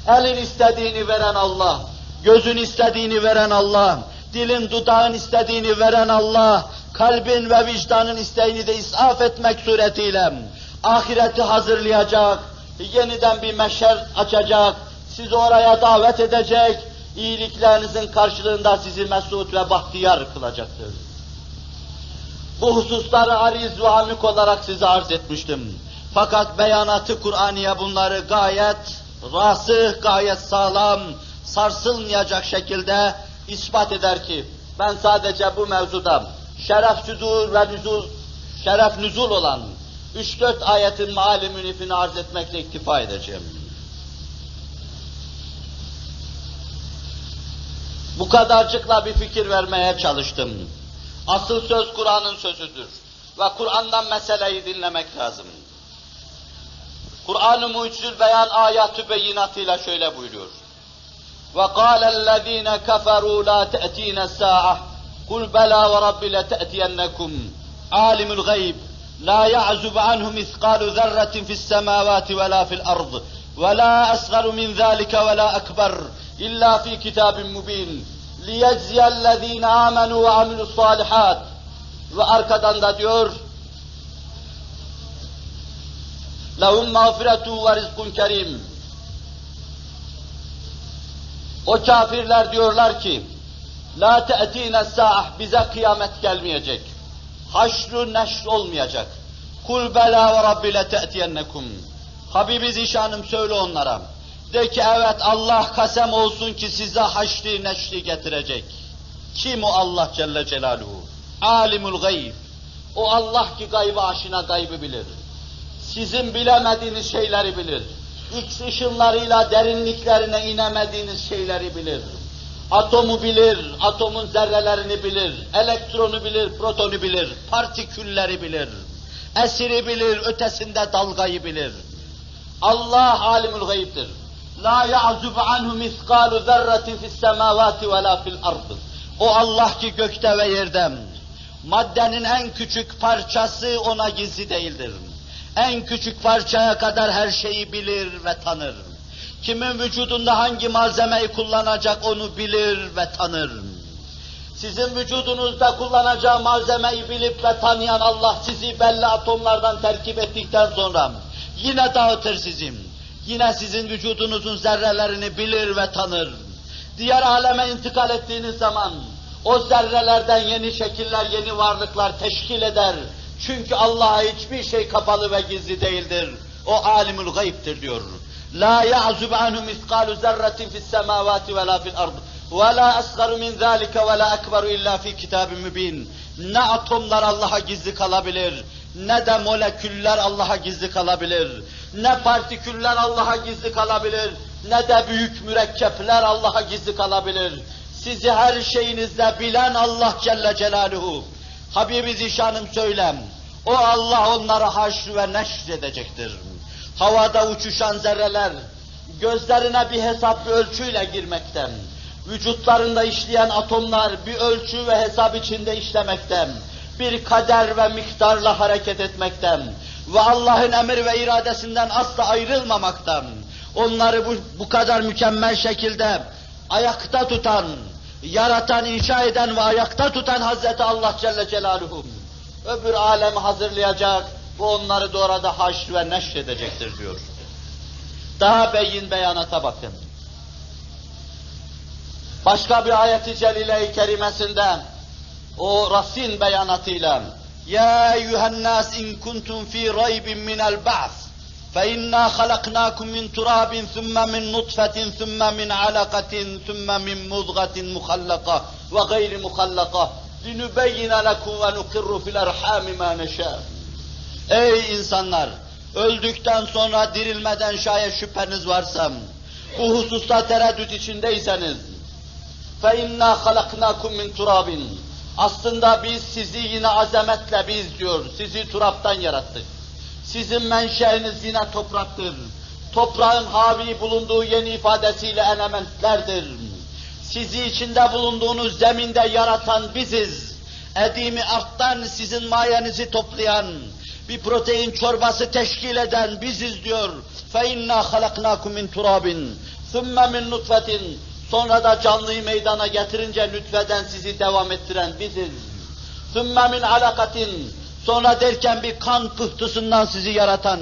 Elin istediğini veren Allah, gözün istediğini veren Allah, dilin dudağın istediğini veren Allah, kalbin ve vicdanın isteğini de israf etmek suretiyle ahireti hazırlayacak, yeniden bir meşer açacak, sizi oraya davet edecek, iyiliklerinizin karşılığında sizi mesut ve bahtiyar kılacaktır. Bu hususları ariz ve amik olarak size arz etmiştim. Fakat beyanatı Kur'aniye bunları gayet rasih, gayet sağlam, sarsılmayacak şekilde ispat eder ki, ben sadece bu mevzuda şeref südur ve nüzul, şeref nüzul olan 3-4 ayetin maali münifini arz etmekle iktifa edeceğim. Bu kadarcıkla bir fikir vermeye çalıştım. Asıl söz Kur'an'ın sözüdür. Ve Kur'an'dan meseleyi dinlemek lazım. Kur'an-ı Mucizül Beyan ayatü beyinatıyla şöyle buyuruyor. وَقَالَ الَّذ۪ينَ كَفَرُوا لَا تَأْت۪ينَ السَّاعَةِ قُلْ بَلَا وَرَبِّ لَتَأْتِيَنَّكُمْ عَالِمُ الْغَيْبِ لَا يَعْزُبْ عَنْهُ مِثْقَالُ ذَرَّةٍ فِي السَّمَاوَاتِ وَلَا فِي الْأَرْضِ وَلَا أَصْغَرُ مِنْ ذَٰلِكَ وَلَا أَكْبَرُ إِلَّا فِي كِتَابٍ مُبِينٍ لِيَجْزِيَ الَّذ۪ينَ آمَنُوا وَعَمِلُوا الصَّالِحَاتِ Ve arkadan da diyor, Lehum mağfiretu ve rizkun. O kafirler diyorlar ki, La te'tine sa'ah, bize kıyamet gelmeyecek. Haşru neşr olmayacak. Kul bela ve rabbi le te'tiyennekum. Habibi Zişanım söyle onlara. De ki evet Allah kasem olsun ki size haşri neşri getirecek. Kim o Allah Celle Celaluhu? Alimul gayb. O Allah ki gaybı aşina gaybı bilir. Sizin bilemediğiniz şeyleri bilir. X ışınlarıyla derinliklerine inemediğiniz şeyleri bilir. Atomu bilir, atomun zerrelerini bilir, elektronu bilir, protonu bilir, partikülleri bilir, esiri bilir, ötesinde dalgayı bilir. Allah alimul gayiptir. La ya'zubu anhu miskalu zerratin fis semavati ve la fil ard. O Allah ki gökte ve yerde maddenin en küçük parçası ona gizli değildir. En küçük parçaya kadar her şeyi bilir ve tanır. Kimin vücudunda hangi malzemeyi kullanacak onu bilir ve tanır. Sizin vücudunuzda kullanacağı malzemeyi bilip ve tanıyan Allah sizi belli atomlardan terkip ettikten sonra yine dağıtır sizin. Yine sizin vücudunuzun zerrelerini bilir ve tanır. Diğer aleme intikal ettiğiniz zaman o zerrelerden yeni şekiller, yeni varlıklar teşkil eder. Çünkü Allah'a hiçbir şey kapalı ve gizli değildir. O alimul gayiptir diyor. La ya'zub anhu miskalu zerratin fis semavati ve la fil ard. Ve la asgaru min zalika ve la ekberu illa fi kitabin mübin. Ne atomlar Allah'a gizli kalabilir, ne de moleküller Allah'a gizli kalabilir. Ne partiküller Allah'a gizli kalabilir, ne de büyük mürekkepler Allah'a gizli kalabilir. Sizi her şeyinizle bilen Allah Celle Celaluhu. Habibi Zişanım söylem. O Allah onları haşr ve neşr edecektir. Havada uçuşan zerreler, gözlerine bir hesap bir ölçüyle girmekten, vücutlarında işleyen atomlar bir ölçü ve hesap içinde işlemekten, bir kader ve miktarla hareket etmekten ve Allah'ın emir ve iradesinden asla ayrılmamaktan, onları bu, bu kadar mükemmel şekilde ayakta tutan, yaratan, inşa eden ve ayakta tutan Hazreti Allah Celle Celaluhu, öbür alemi hazırlayacak, bu onları da orada haşr ve neşr edecektir diyor. Daha beyin beyanata bakın. Başka bir ayet-i celile-i kerimesinde o rasin beyanatıyla Ya eyyühen nas in kuntum fi raybin minel ba'th فإنا خلقناكم من تراب ثم من نطفة ثم من علقة ثم من مضغة مخلقة وغير مخلقة لنبين لكم ونقر في الأرحام ما نشاء Ey insanlar! Öldükten sonra dirilmeden şayet şüpheniz varsa, bu hususta tereddüt içindeyseniz, فَاِنَّا خَلَقْنَاكُمْ مِنْ تُرَابٍ Aslında biz sizi yine azametle biz diyor, sizi turaptan yarattık. Sizin menşeiniz yine topraktır. Toprağın havi bulunduğu yeni ifadesiyle elementlerdir. Sizi içinde bulunduğunuz zeminde yaratan biziz. Edimi arttan sizin mayenizi toplayan, bir protein çorbası teşkil eden biziz diyor. فَاِنَّا خَلَقْنَاكُمْ مِنْ تُرَابٍ ثُمَّ مِنْ نُطْفَةٍ Sonra da canlıyı meydana getirince lütfeden sizi devam ettiren biziz. ثُمَّ مِنْ عَلَقَةٍ Sonra derken bir kan pıhtısı sizi yaratan,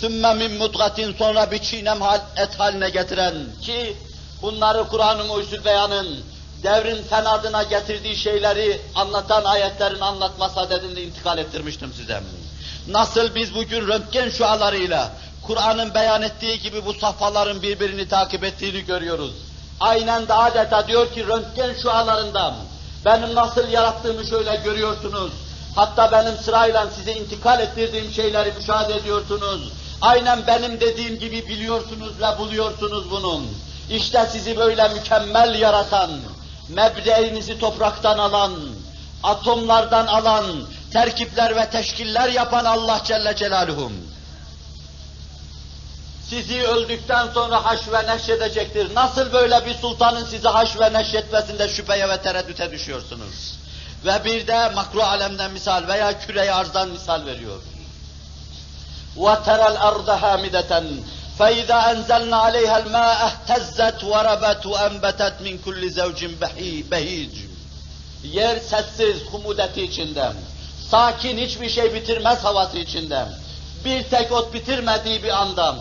sümme min mutgatin sonra bir çiğnem hal, et haline getiren ki bunları Kur'an-ı Mucizül Beyan'ın devrin fen adına getirdiği şeyleri anlatan ayetlerin anlatma sadedinde intikal ettirmiştim size. Nasıl biz bugün röntgen şualarıyla Kur'an'ın beyan ettiği gibi bu safhaların birbirini takip ettiğini görüyoruz. Aynen de adeta diyor ki röntgen şualarında benim nasıl yarattığımı şöyle görüyorsunuz Hatta benim sırayla size intikal ettirdiğim şeyleri müşahede ediyorsunuz. Aynen benim dediğim gibi biliyorsunuz ve buluyorsunuz bunun. İşte sizi böyle mükemmel yaratan, mebdeinizi topraktan alan, atomlardan alan, terkipler ve teşkiller yapan Allah Celle Celaluhum. Sizi öldükten sonra haş ve neşredecektir. Nasıl böyle bir sultanın sizi haş ve neşretmesinde şüpheye ve tereddüte düşüyorsunuz? Ve bir de makru alemden misal veya küre arzdan misal veriyor. وَتَرَى الْأَرْضَ هَامِدَةً فَاِذَا اَنْزَلْنَا عَلَيْهَا الْمَاءَ اهْتَزَّتْ وَرَبَتْ وَاَنْبَتَتْ مِنْ كُلِّ زَوْجٍ بَهِيجٍ Yer sessiz, humudeti içinde, sakin hiçbir şey bitirmez havası içinde, bir tek ot bitirmediği bir anda,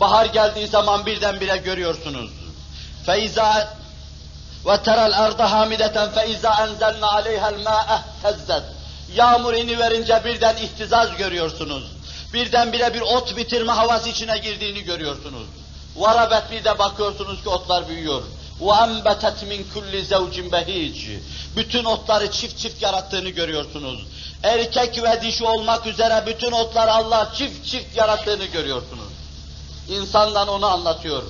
bahar geldiği zaman birdenbire görüyorsunuz. فَاِذَا وَتَرَى الْاَرْضَ هَامِدَةً فَاِذَا اَنْزَلْنَا عَلَيْهَا الْمَاءَ اهْتَزَّتْ Yağmur iniverince birden ihtizaz görüyorsunuz birdenbire bir ot bitirme havası içine girdiğini görüyorsunuz. Varabet bir de bakıyorsunuz ki otlar büyüyor. وَاَنْبَتَتْ مِنْ كُلِّ زَوْجٍ بَهِيجٍ Bütün otları çift çift yarattığını görüyorsunuz. Erkek ve dişi olmak üzere bütün otları Allah çift çift yarattığını görüyorsunuz. İnsandan onu anlatıyor.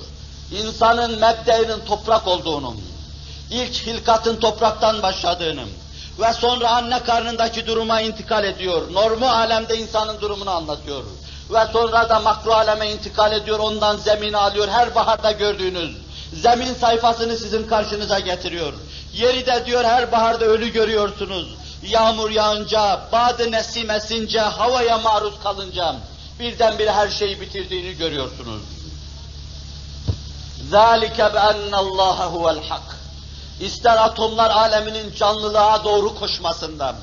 İnsanın mebdeinin toprak olduğunu, ilk hilkatın topraktan başladığını, ve sonra anne karnındaki duruma intikal ediyor. Normu alemde insanın durumunu anlatıyor. Ve sonra da makro aleme intikal ediyor, ondan zemini alıyor. Her baharda gördüğünüz zemin sayfasını sizin karşınıza getiriyor. Yeri de diyor her baharda ölü görüyorsunuz. Yağmur yağınca, badı nesim esince, havaya maruz kalınca birdenbire her şeyi bitirdiğini görüyorsunuz. ذَٰلِكَ بَأَنَّ اللّٰهَ هُوَ الْحَقِّ ister atomlar aleminin canlılığa doğru koşmasından,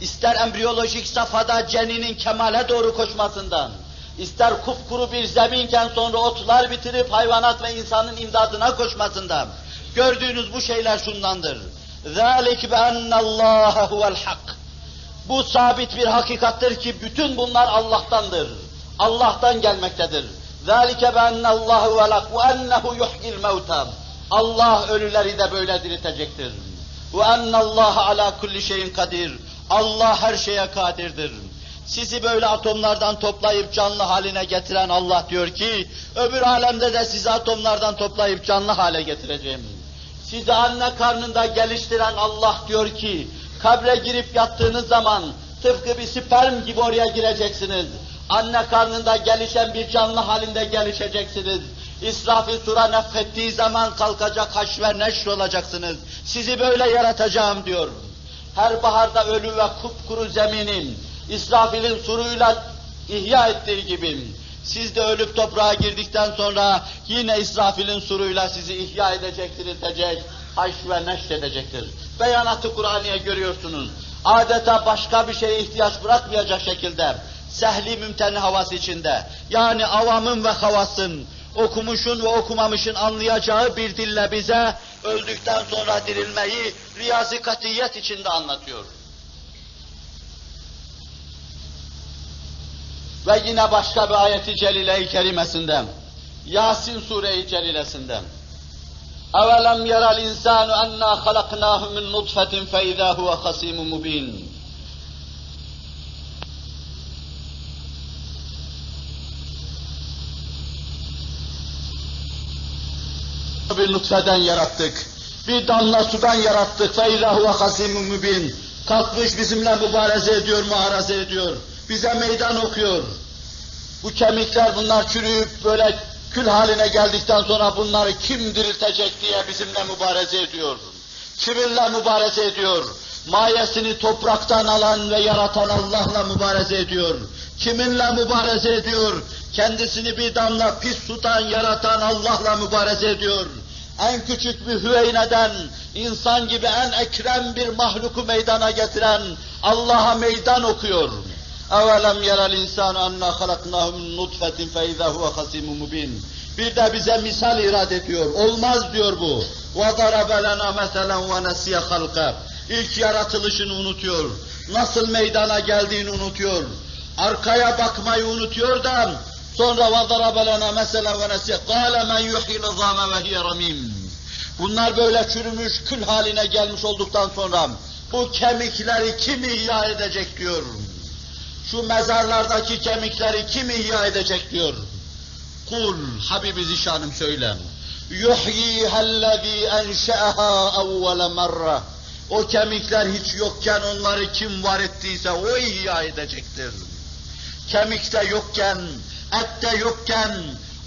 ister embriyolojik safhada ceninin kemale doğru koşmasından, ister kupkuru bir zeminken sonra otlar bitirip hayvanat ve insanın imdadına koşmasından, gördüğünüz bu şeyler şundandır. ذَٰلِكْ بَأَنَّ اللّٰهَ هُوَ الْحَقِّ Bu sabit bir hakikattır ki bütün bunlar Allah'tandır. Allah'tan gelmektedir. ذَٰلِكَ بَأَنَّ اللّٰهُ وَلَقْ وَأَنَّهُ يُحْيِي الْمَوْتَى Allah ölüleri de böyle diriltecektir. Ve ennallaha ala kulli şeyin kadir. Allah her şeye kadirdir. Sizi böyle atomlardan toplayıp canlı haline getiren Allah diyor ki, öbür alemde de sizi atomlardan toplayıp canlı hale getireceğim. Sizi anne karnında geliştiren Allah diyor ki, kabre girip yattığınız zaman tıpkı bir sperm gibi oraya gireceksiniz. Anne karnında gelişen bir canlı halinde gelişeceksiniz. İsrafil sura nefettiği zaman kalkacak haş ve neşr olacaksınız. Sizi böyle yaratacağım diyor. Her baharda ölü ve kupkuru zeminin İsrafil'in suruyla ihya ettiği gibi siz de ölüp toprağa girdikten sonra yine İsrafil'in suruyla sizi ihya edecek, diriltecek, haş ve neşr edecektir. Beyanatı Kur'an'ya görüyorsunuz. Adeta başka bir şeye ihtiyaç bırakmayacak şekilde sehli mümteni havası içinde yani avamın ve havasın okumuşun ve okumamışın anlayacağı bir dille bize öldükten sonra dirilmeyi riyazi katiyet içinde anlatıyor. Ve yine başka bir ayeti celile-i kerimesinde, Yasin sure-i celilesinde, اَوَلَمْ يَرَ الْاِنْسَانُ اَنَّا خَلَقْنَاهُ مِنْ نُطْفَةٍ فَاِذَا هُوَ خَصِيمٌ مُب۪ينٌ bir nutfeden yarattık. Bir damla sudan yarattık. Fe illahu hasimun mübin. Kalkmış bizimle mübareze ediyor, muharaze ediyor. Bize meydan okuyor. Bu kemikler bunlar çürüyüp böyle kül haline geldikten sonra bunları kim diriltecek diye bizimle mübareze ediyor. Kiminle mübareze ediyor? Mayesini topraktan alan ve yaratan Allah'la mübareze ediyor. Kiminle mübareze ediyor? Kendisini bir damla pis sudan yaratan Allah'la mübareze ediyor En küçük bir hüveyneden, insan gibi en ekrem bir mahluku meydana getiren Allah'a meydan okuyor. اَوَلَمْ يَرَ الْاِنْسَانُ اَنَّا خَلَقْنَاهُ مِنْ نُطْفَةٍ فَاِذَا هُوَ خَسِيمٌ مُبِينٌ Bir de bize misal irad ediyor. Olmaz diyor bu. وَضَرَبَ لَنَا مَثَلًا وَنَسِيَ خَلْقَ İlk yaratılışını unutuyor. Nasıl meydana geldiğini unutuyor. Arkaya bakmayı unutuyor da sonra وَضَرَبَ لَنَا مَثَلًا وَنَسِيَ قَالَ مَنْ يُحْيِ الْعِظَامَ وَهِيَ رَمِيمٌ Bunlar böyle çürümüş, kül haline gelmiş olduktan sonra bu kemikleri kim ihya edecek diyor. Şu mezarlardaki kemikleri kim ihya edecek diyor. Kul, Habibi Zişanım söyle. Yuhyihellezî enşe'ehâ evvele merre. O kemikler hiç yokken onları kim var ettiyse o ihya edecektir. Kemikte yokken, ette yokken,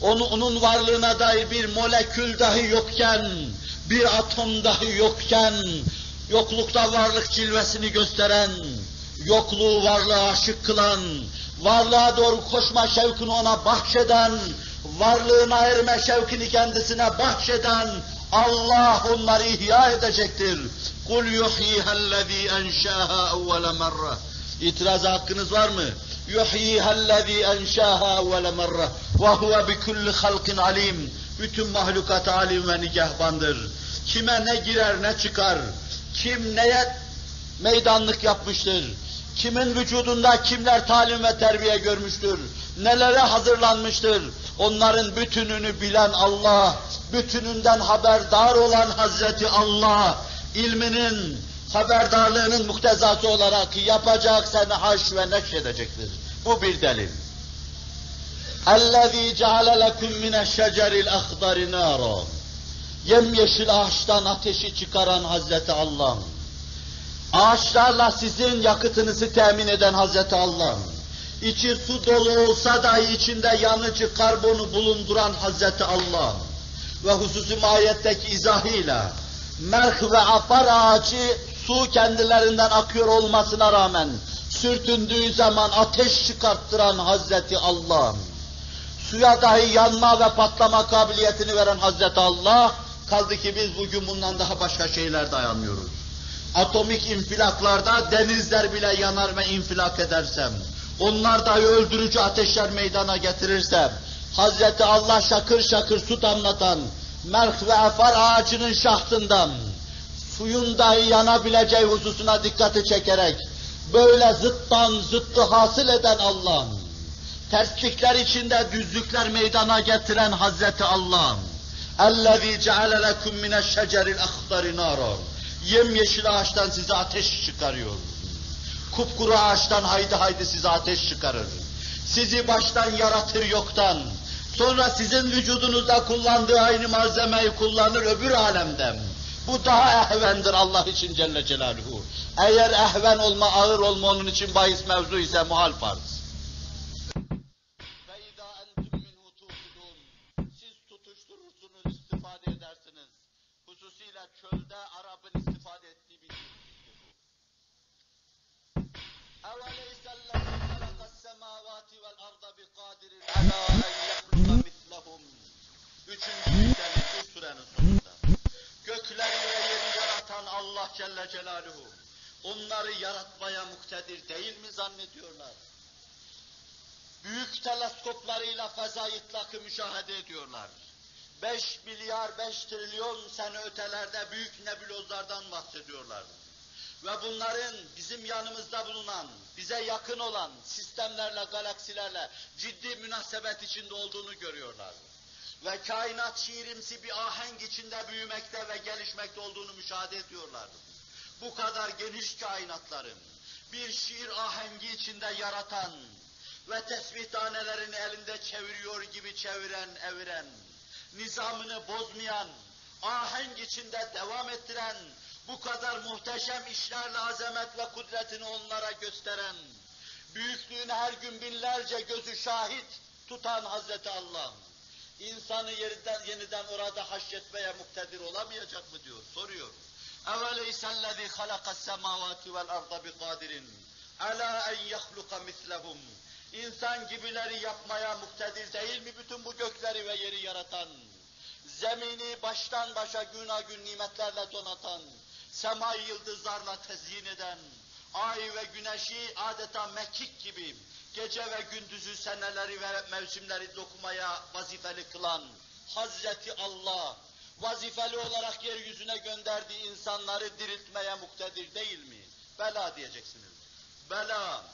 onu, onun varlığına dair bir molekül dahi yokken, bir atom dahi yokken, yoklukta varlık cilvesini gösteren, yokluğu varlığa aşık kılan, varlığa doğru koşma şevkini ona bahşeden, varlığına erme şevkini kendisine bahşeden Allah onları ihya edecektir. Kul yuhyihellezî enşâhâ evvele merre. İtiraza hakkınız var mı? Enşâhâ evvele merre. Ve huve bikulli halkin alim. Bütün mahlukat alim ve nigahbandır. Kime ne girer ne çıkar, kim neye meydanlık yapmıştır, kimin vücudunda kimler talim ve terbiye görmüştür, nelere hazırlanmıştır, onların bütününü bilen Allah, bütününden haberdar olan Hazreti Allah, ilminin, haberdarlığının muktezası olarak yapacak seni haş ve neşredecektir. Bu bir delil. اَلَّذ۪ي جَعَلَ لَكُمْ مِنَ الشَّجَرِ الْاَخْضَرِ نَارًا Yemyeşil ağaçtan ateşi çıkaran Hazreti Allah. Ağaçlarla sizin yakıtınızı temin eden Hazreti Allah. İçi su dolu olsa dahi içinde yanıcı karbonu bulunduran Hazreti Allah. Ve hususi mahiyetteki izahıyla merh ve afar ağacı su kendilerinden akıyor olmasına rağmen sürtündüğü zaman ateş çıkarttıran Hazreti Allah. Suya dahi yanma ve patlama kabiliyetini veren Hazreti Allah, kaldı ki biz bugün bundan daha başka şeyler dayanmıyoruz. Atomik infilaklarda denizler bile yanar ve infilak edersem, onlar dahi öldürücü ateşler meydana getirirsem, Hazreti Allah şakır şakır su damlatan, merh ve afar ağacının şahtından, suyun dahi yanabileceği hususuna dikkati çekerek, böyle zıttan zıttı hasıl eden Allah, terslikler içinde düzlükler meydana getiren Hazreti Allah, اَلَّذ۪ي جَعَلَ لَكُمْ مِنَ الشَّجَرِ الْاَخْضَرِ نَارًا Yemyeşil ağaçtan size ateş çıkarıyor. Kupkuru ağaçtan haydi haydi size ateş çıkarır. Sizi baştan yaratır yoktan. Sonra sizin vücudunuzda kullandığı aynı malzemeyi kullanır öbür alemde. bu daha ehvendir Allah için Celle Celaluhu. Eğer ehven olma, ağır olma onun için bahis mevzu ise muhal farz. Allah Celle Celaluhu, onları yaratmaya muktedir değil mi zannediyorlar? Büyük teleskoplarıyla feza itlakı müşahede ediyorlar. 5 milyar 5 trilyon sene ötelerde büyük nebulozlardan bahsediyorlar. Ve bunların bizim yanımızda bulunan, bize yakın olan sistemlerle, galaksilerle ciddi münasebet içinde olduğunu görüyorlar. Ve kainat şiirimsi bir ahenk içinde büyümekte ve gelişmekte olduğunu müşahede ediyorlar. Bu kadar geniş kainatların bir şiir ahengi içinde yaratan ve tesbih tanelerini elinde çeviriyor gibi çeviren, eviren, nizamını bozmayan, ahenk içinde devam ettiren, bu kadar muhteşem işlerle azamet ve kudretini onlara gösteren, büyüklüğüne her gün binlerce gözü şahit tutan Hazreti Allah, insanı yeniden, yeniden orada haşyetmeye muktedir olamayacak mı diyor, soruyor. اَوَلَيْسَ الَّذ۪ي خَلَقَ السَّمَاوَاتِ وَالْاَرْضَ بِقَادِرٍ عَلَى اَنْ يَخْلُقَ مِثْلَهُمْ İnsan gibileri yapmaya muktedir değil mi bütün bu gökleri ve yeri yaratan? Zemini baştan başa güna gün nimetlerle donatan, semayı yıldızlarla tezyin eden, ay ve güneşi adeta mekik gibi gece ve gündüzü seneleri ve mevsimleri dokumaya vazifeli kılan Hazreti Allah, vazifeli olarak yeryüzüne gönderdiği insanları diriltmeye muktedir değil mi? Bela diyeceksiniz. Bela.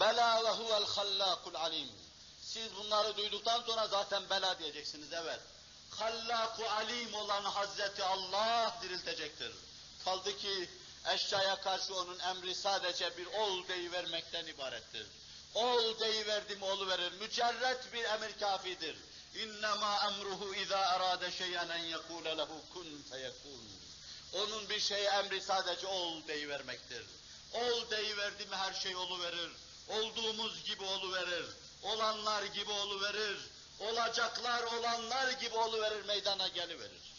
Bela ve huvel hallakul alim. Siz bunları duyduktan sonra zaten bela diyeceksiniz, evet. Hallaku alim olan Hazreti Allah diriltecektir. Kaldı ki eşyaya karşı onun emri sadece bir ol deyivermekten ibarettir. Ol deyiverdi mi olu verir. Mücerret bir emir kafidir. İnnemâ emruhu izâ erâde şey'en en yekûle lehu kun feyekûn. Onun bir şeye emri sadece ol deyivermektir. Ol deyiverdi mi her şey olu verir. Olduğumuz gibi olu verir. Olanlar gibi olu verir. Olacaklar olanlar gibi olu verir meydana geliverir.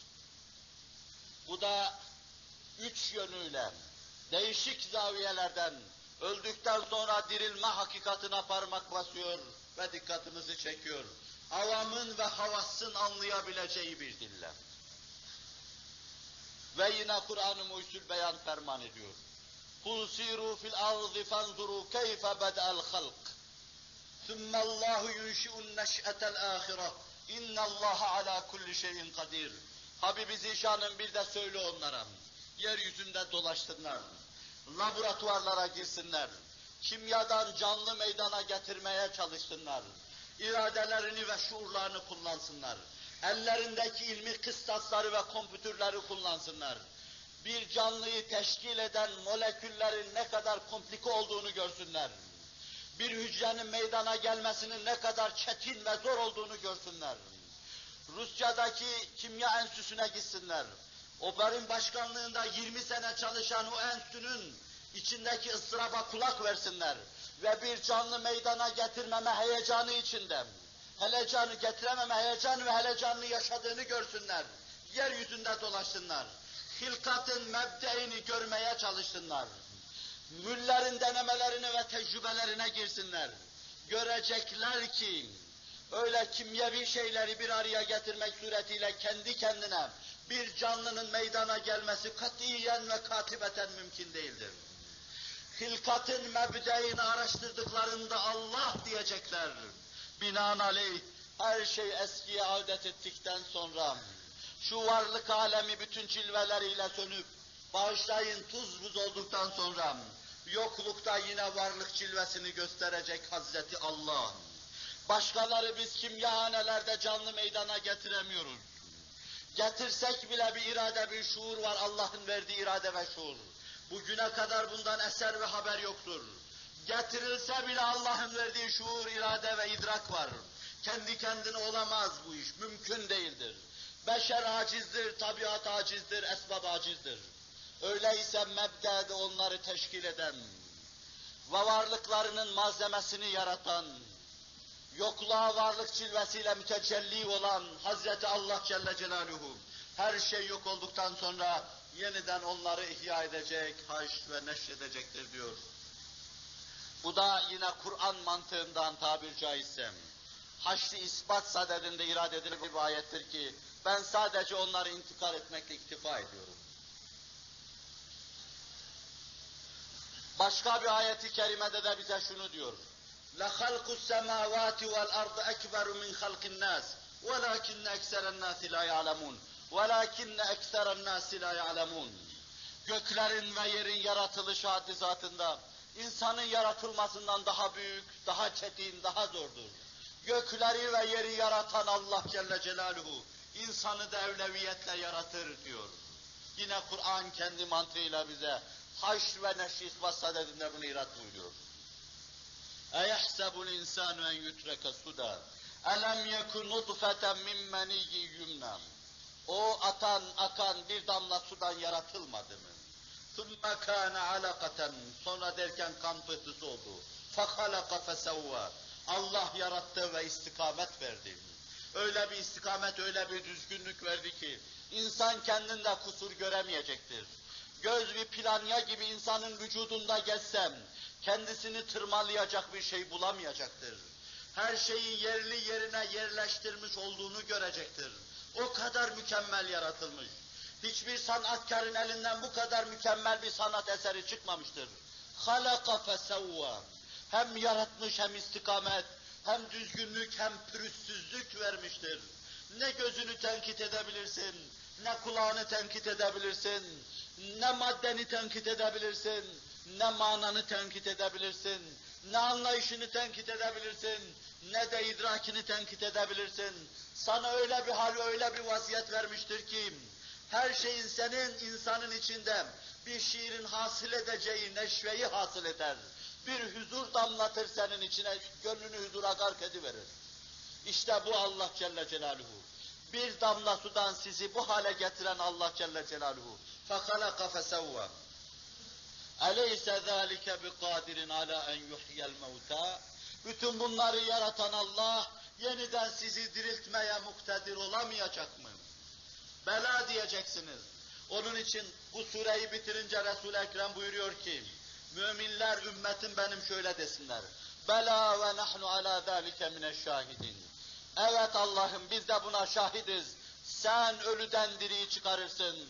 Bu da üç yönüyle, değişik zaviyelerden öldükten sonra dirilme hakikatına parmak basıyor ve dikkatimizi çekiyor. Avamın ve havasın anlayabileceği bir dille. Ve yine Kur'an-ı Mucizül beyan ferman ediyor. Kul siru fil ardı fanzuru keyfe bedel halk. Sümme Allahu yunşi'un neş'etel ahireh. İnne Allah ala kulli şeyin kadir. Habibi Zişan'ın bir de söyle onlara yeryüzünde dolaşsınlar, laboratuvarlara girsinler, kimyadan canlı meydana getirmeye çalışsınlar, iradelerini ve şuurlarını kullansınlar, ellerindeki ilmi kıstasları ve kompütürleri kullansınlar, bir canlıyı teşkil eden moleküllerin ne kadar komplike olduğunu görsünler. Bir hücrenin meydana gelmesinin ne kadar çetin ve zor olduğunu görsünler. Rusya'daki kimya enstitüsüne gitsinler. Ober'in başkanlığında 20 sene çalışan o enstitünün içindeki ıstıraba kulak versinler. Ve bir canlı meydana getirmeme heyecanı içinde, heyecanı getirememe heyecanı ve heyecanını yaşadığını görsünler. Yeryüzünde dolaşsınlar hilkatın mebdeini görmeye çalışsınlar. Müllerin denemelerini ve tecrübelerine girsinler. Görecekler ki öyle kimyevi şeyleri bir araya getirmek suretiyle kendi kendine bir canlının meydana gelmesi katiyen ve katibeten mümkün değildir. Hilkatın mebdeini araştırdıklarında Allah diyecekler. Binaenaleyh her şey eskiye adet ettikten sonra şu varlık alemi bütün cilveleriyle sönüp, bağışlayın tuz buz olduktan sonra, yoklukta yine varlık cilvesini gösterecek Hazreti Allah. Başkaları biz kimyahanelerde canlı meydana getiremiyoruz. Getirsek bile bir irade, bir şuur var, Allah'ın verdiği irade ve şuur. Bugüne kadar bundan eser ve haber yoktur. Getirilse bile Allah'ın verdiği şuur, irade ve idrak var. Kendi kendine olamaz bu iş, mümkün değildir. Beşer acizdir, tabiat acizdir, esbab acizdir. Öyleyse mebdede onları teşkil eden ve varlıklarının malzemesini yaratan, yokluğa varlık cilvesiyle mütecelli olan Hazreti Allah Celle Celaluhu, her şey yok olduktan sonra yeniden onları ihya edecek, haş ve neşredecektir diyor. Bu da yine Kur'an mantığından tabir caizse, haşr ispat sadedinde irade edilen bir ayettir ki, ben sadece onları intikal etmekle iktifa ediyorum. Başka bir ayeti kerimede de bize şunu diyor. لَخَلْقُ السَّمَاوَاتِ وَالْأَرْضِ أَكْبَرُ مِنْ خَلْقِ النَّاسِ وَلَكِنَّ أَكْسَرَ النَّاسِ لَا يَعْلَمُونَ وَلَكِنَّ أَكْسَرَ النَّاسِ لَا يَعْلَمُونَ Göklerin ve yerin yaratılışı haddi zatında insanın yaratılmasından daha büyük, daha çetin, daha zordur. Gökleri ve yeri yaratan Allah Celle Celaluhu insanı da evleviyetle yaratır diyor. Yine Kur'an kendi mantığıyla bize haş ve neşis vasadedinde bunu irat buyuruyor. اَيَحْسَبُ الْاِنْسَانُ اَنْ يُتْرَكَ سُدًا اَلَمْ يَكُنْ نُطْفَةً مِنْ مَنِيِّ يُمْنَى O atan, akan bir damla sudan yaratılmadı mı? ثُمَّ كَانَ عَلَقَةً Sonra derken kan pıhtısı oldu. فَخَلَقَ فَسَوَّى Allah yarattı ve istikamet verdi. Öyle bir istikamet, öyle bir düzgünlük verdi ki, insan kendinde kusur göremeyecektir. göz bir planya gibi insanın vücudunda gezsem, kendisini tırmalayacak bir şey bulamayacaktır. Her şeyi yerli yerine yerleştirmiş olduğunu görecektir. O kadar mükemmel yaratılmış. Hiçbir sanatkarın elinden bu kadar mükemmel bir sanat eseri çıkmamıştır. Halaka fesevva. Hem yaratmış hem istikamet, hem düzgünlük hem pürüzsüzlük vermiştir. Ne gözünü tenkit edebilirsin, ne kulağını tenkit edebilirsin, ne maddeni tenkit edebilirsin, ne mananı tenkit edebilirsin, ne anlayışını tenkit edebilirsin, ne de idrakini tenkit edebilirsin. Sana öyle bir hal, öyle bir vaziyet vermiştir ki, her şeyin senin insanın içinde bir şiirin hasıl edeceği neşveyi hasıl eder. Bir huzur damlatır senin içine, gönlünü huzura gark ediverir. İşte bu Allah Celle Celaluhu. Bir damla sudan sizi bu hale getiren Allah Celle Celaluhu. فَخَلَقَ فَسَوَّى Aleyse Eleyse zâlike bikadirin ala en yuhyel mevtâ. Bütün bunları yaratan Allah, yeniden sizi diriltmeye muktedir olamayacak mı? Bela diyeceksiniz. Onun için bu sureyi bitirince resul Ekrem buyuruyor ki, müminler ümmetin benim şöyle desinler, bela ve nahnu ala zâlike mineşşâhidin. Evet Allah'ım biz de buna şahidiz. Sen ölüden diriyi çıkarırsın,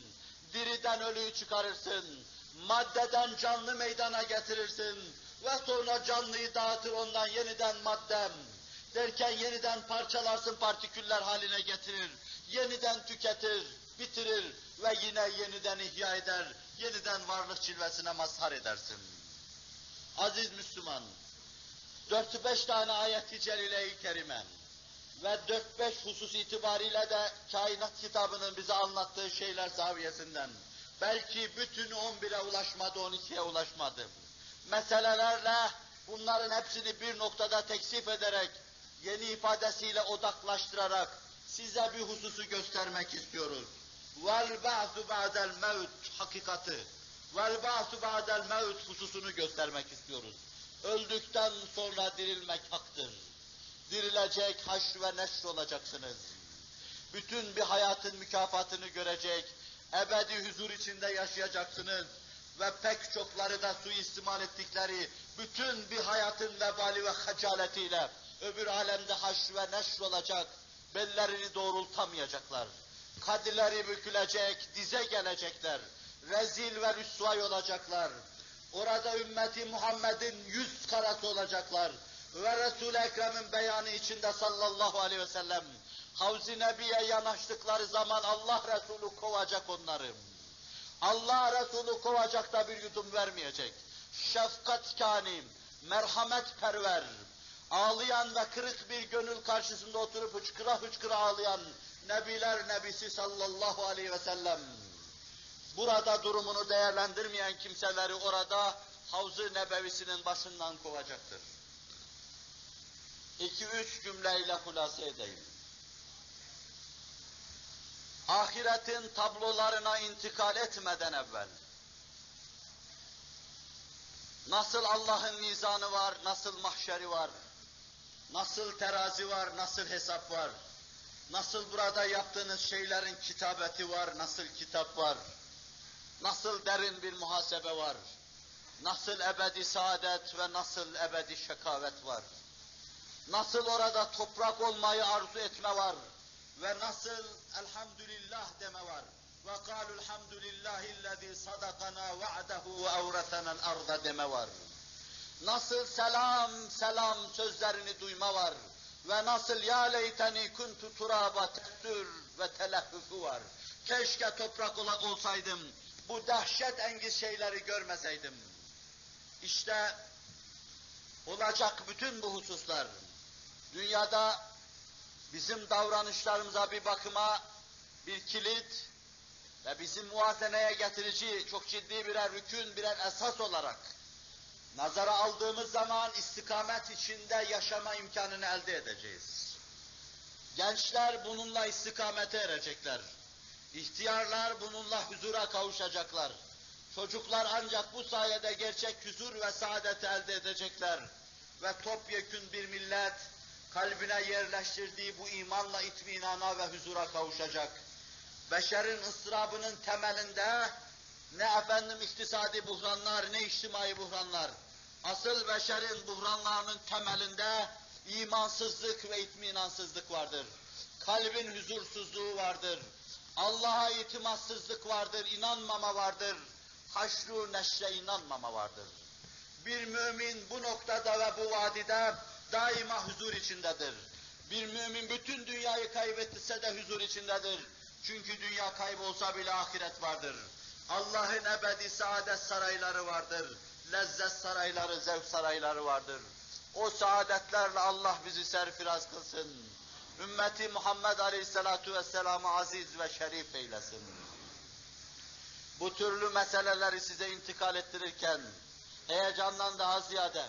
diriden ölüyü çıkarırsın Maddeden canlı meydana getirirsin. Ve sonra canlıyı dağıtır ondan yeniden maddem. Derken yeniden parçalarsın partiküller haline getirir. Yeniden tüketir, bitirir ve yine yeniden ihya eder. Yeniden varlık cilvesine mazhar edersin. Aziz Müslüman, dört beş tane ayet-i celile-i kerime ve dört beş husus itibariyle de kainat kitabının bize anlattığı şeyler zaviyesinden belki bütünü on bire ulaşmadı, on ikiye ulaşmadı. Meselelerle bunların hepsini bir noktada teksif ederek, yeni ifadesiyle odaklaştırarak size bir hususu göstermek istiyoruz. Vel ba'su ba'del mevt hakikati. Vel ba'su ba'del mevt hususunu göstermek istiyoruz. Öldükten sonra dirilmek haktır. Dirilecek, haşr ve neşr olacaksınız. Bütün bir hayatın mükafatını görecek, ebedi huzur içinde yaşayacaksınız ve pek çokları da suistimal ettikleri bütün bir hayatın vebali ve hacaletiyle öbür alemde haşr ve neşr olacak, bellerini doğrultamayacaklar. Kadirleri bükülecek, dize gelecekler. Rezil ve rüsvay olacaklar. Orada ümmeti Muhammed'in yüz karası olacaklar. Ve Resul-i Ekrem'in beyanı içinde sallallahu aleyhi ve sellem Havz-i Nebi'ye yanaştıkları zaman Allah Resulü kovacak onları. Allah Resulü kovacak da bir yudum vermeyecek. Şefkat kani, merhamet perver, ağlayan ve kırık bir gönül karşısında oturup hıçkıra hıçkıra ağlayan Nebiler Nebisi sallallahu aleyhi ve sellem. Burada durumunu değerlendirmeyen kimseleri orada Havz-ı Nebevisinin başından kovacaktır. İki üç cümleyle hulasa edeyim. Ahiretin tablolarına intikal etmeden evvel, nasıl Allah'ın mizanı var, nasıl mahşeri var, nasıl terazi var, nasıl hesap var, nasıl burada yaptığınız şeylerin kitabeti var, nasıl kitap var, nasıl derin bir muhasebe var, nasıl ebedi saadet ve nasıl ebedi şekavet var, nasıl orada toprak olmayı arzu etme var ve nasıl elhamdülillah deme var. Ve kâlu elhamdülillahillezî sadakana va'dehu ve evretenel arda deme var. Nasıl selam selam sözlerini duyma var. Ve nasıl ya leyteni kuntu turaba tektür ve teleffufu var. Keşke toprak ola, olsaydım, bu dehşet engiz şeyleri görmeseydim. İşte olacak bütün bu hususlar. Dünyada bizim davranışlarımıza bir bakıma bir kilit ve bizim muazeneye getirici çok ciddi birer rükün, birer esas olarak nazara aldığımız zaman istikamet içinde yaşama imkanını elde edeceğiz. Gençler bununla istikamete erecekler. İhtiyarlar bununla huzura kavuşacaklar. Çocuklar ancak bu sayede gerçek huzur ve saadet elde edecekler. Ve topyekün bir millet kalbine yerleştirdiği bu imanla itminana ve huzura kavuşacak. Beşerin ıstırabının temelinde ne efendim iktisadi buhranlar, ne içtimai buhranlar. Asıl beşerin buhranlarının temelinde imansızlık ve itminansızlık vardır. Kalbin huzursuzluğu vardır. Allah'a itimatsızlık vardır, inanmama vardır. Haşru neşre inanmama vardır. Bir mümin bu noktada ve bu vadide daima huzur içindedir. Bir mümin bütün dünyayı kaybetse de huzur içindedir. Çünkü dünya kaybolsa bile ahiret vardır. Allah'ın ebedi saadet sarayları vardır. Lezzet sarayları, zevk sarayları vardır. O saadetlerle Allah bizi serfiraz kılsın. Ümmeti Muhammed Aleyhisselatu Vesselam'ı aziz ve şerif eylesin. Bu türlü meseleleri size intikal ettirirken, heyecandan daha ziyade,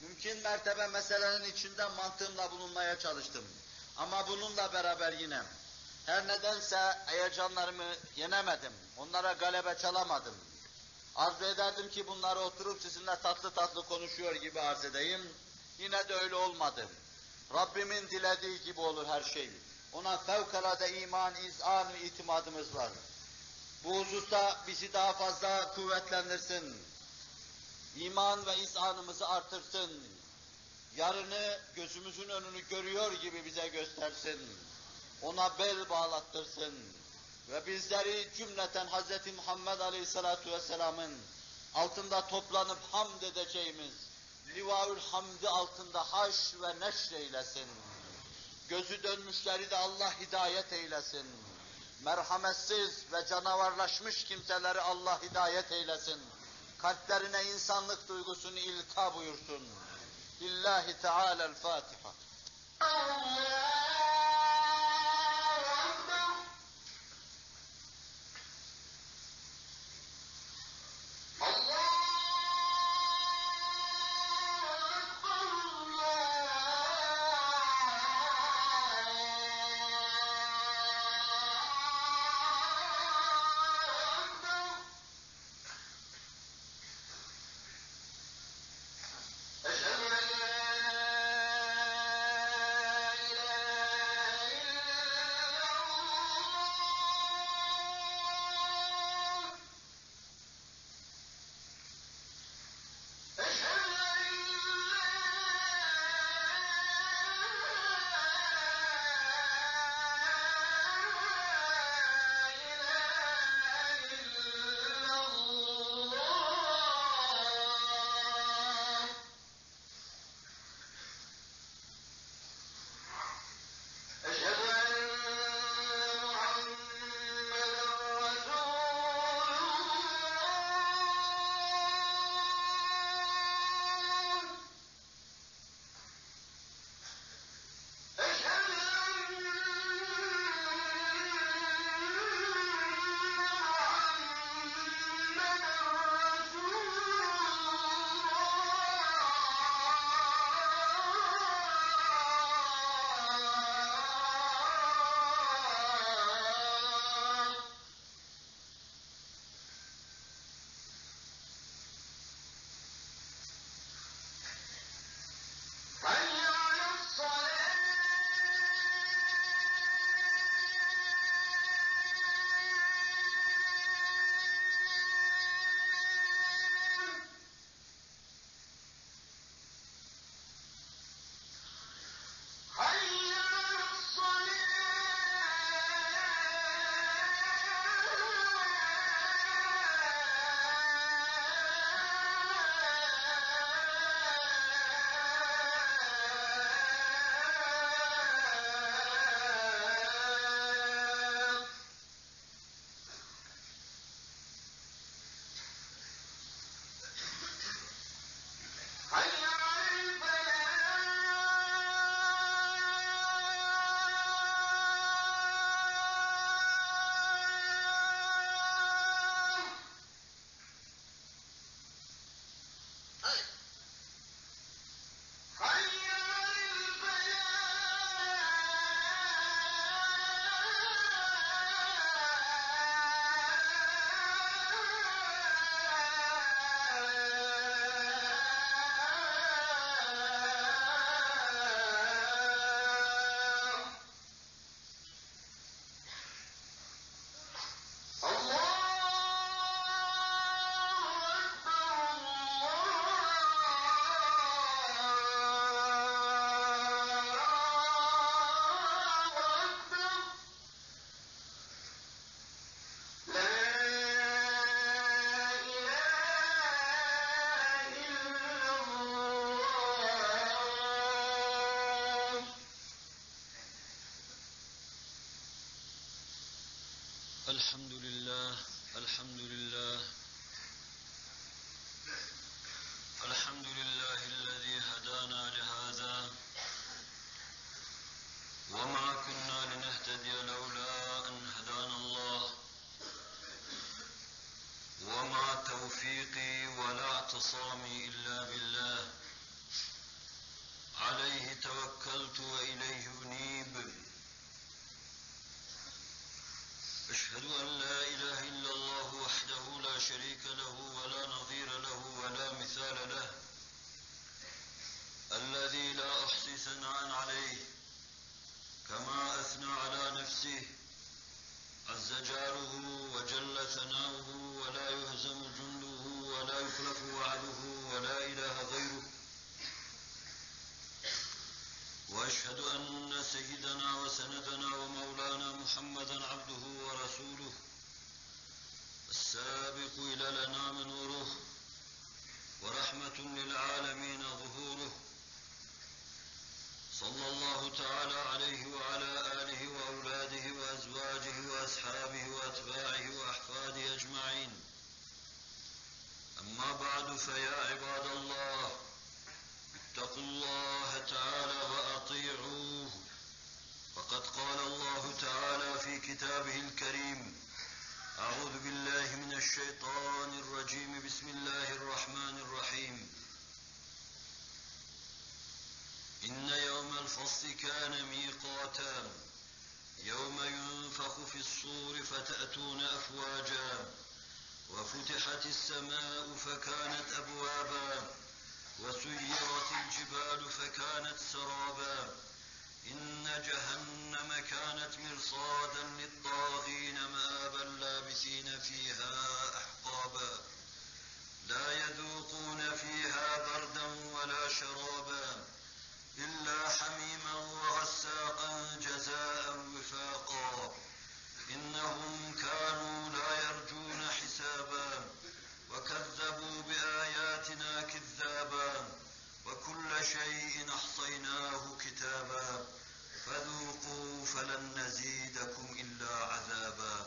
mümkün mertebe meselenin içinde mantığımla bulunmaya çalıştım. Ama bununla beraber yine, her nedense heyecanlarımı yenemedim, onlara galebe çalamadım. Arzu ederdim ki bunları oturup sizinle tatlı tatlı konuşuyor gibi arz edeyim. Yine de öyle olmadı. Rabbimin dilediği gibi olur her şey. Ona fevkalade iman, izan itimadımız var. Bu hususta bizi daha fazla kuvvetlendirsin. İman ve izanımızı artırsın. Yarını gözümüzün önünü görüyor gibi bize göstersin. Ona bel bağlattırsın. Ve bizleri cümleten Hz. Muhammed Aleyhisselatü Vesselam'ın altında toplanıp hamd edeceğimiz, Livaül Hamdi altında haş ve neşr eylesin. Gözü dönmüşleri de Allah hidayet eylesin. Merhametsiz ve canavarlaşmış kimseleri Allah hidayet eylesin kalplerine insanlık duygusunu ilka buyursun. Lillahi Teala'l Fatiha. الحمد لله الحمد لله. الرجيم بسم الله الرحمن الرحيم. إن يوم الفصل كان ميقاتا يوم ينفخ في الصور فتأتون أفواجا وفتحت السماء فكانت أبوابا وسيرت الجبال فكانت سرابا. إن جهنم كانت مرصادا للطاغين مآبا لابثين فيها أحقابا. لا يذوقون فيها بردا ولا شرابا إلا حميما وغساقا جزاء وفاقا. إنهم كانوا لا يرجون حسابا وكذبوا بآياتنا كذابا وكل شيء أحصيناه كتابا. فذوقوا فلن نزيدكم إلا عذابا.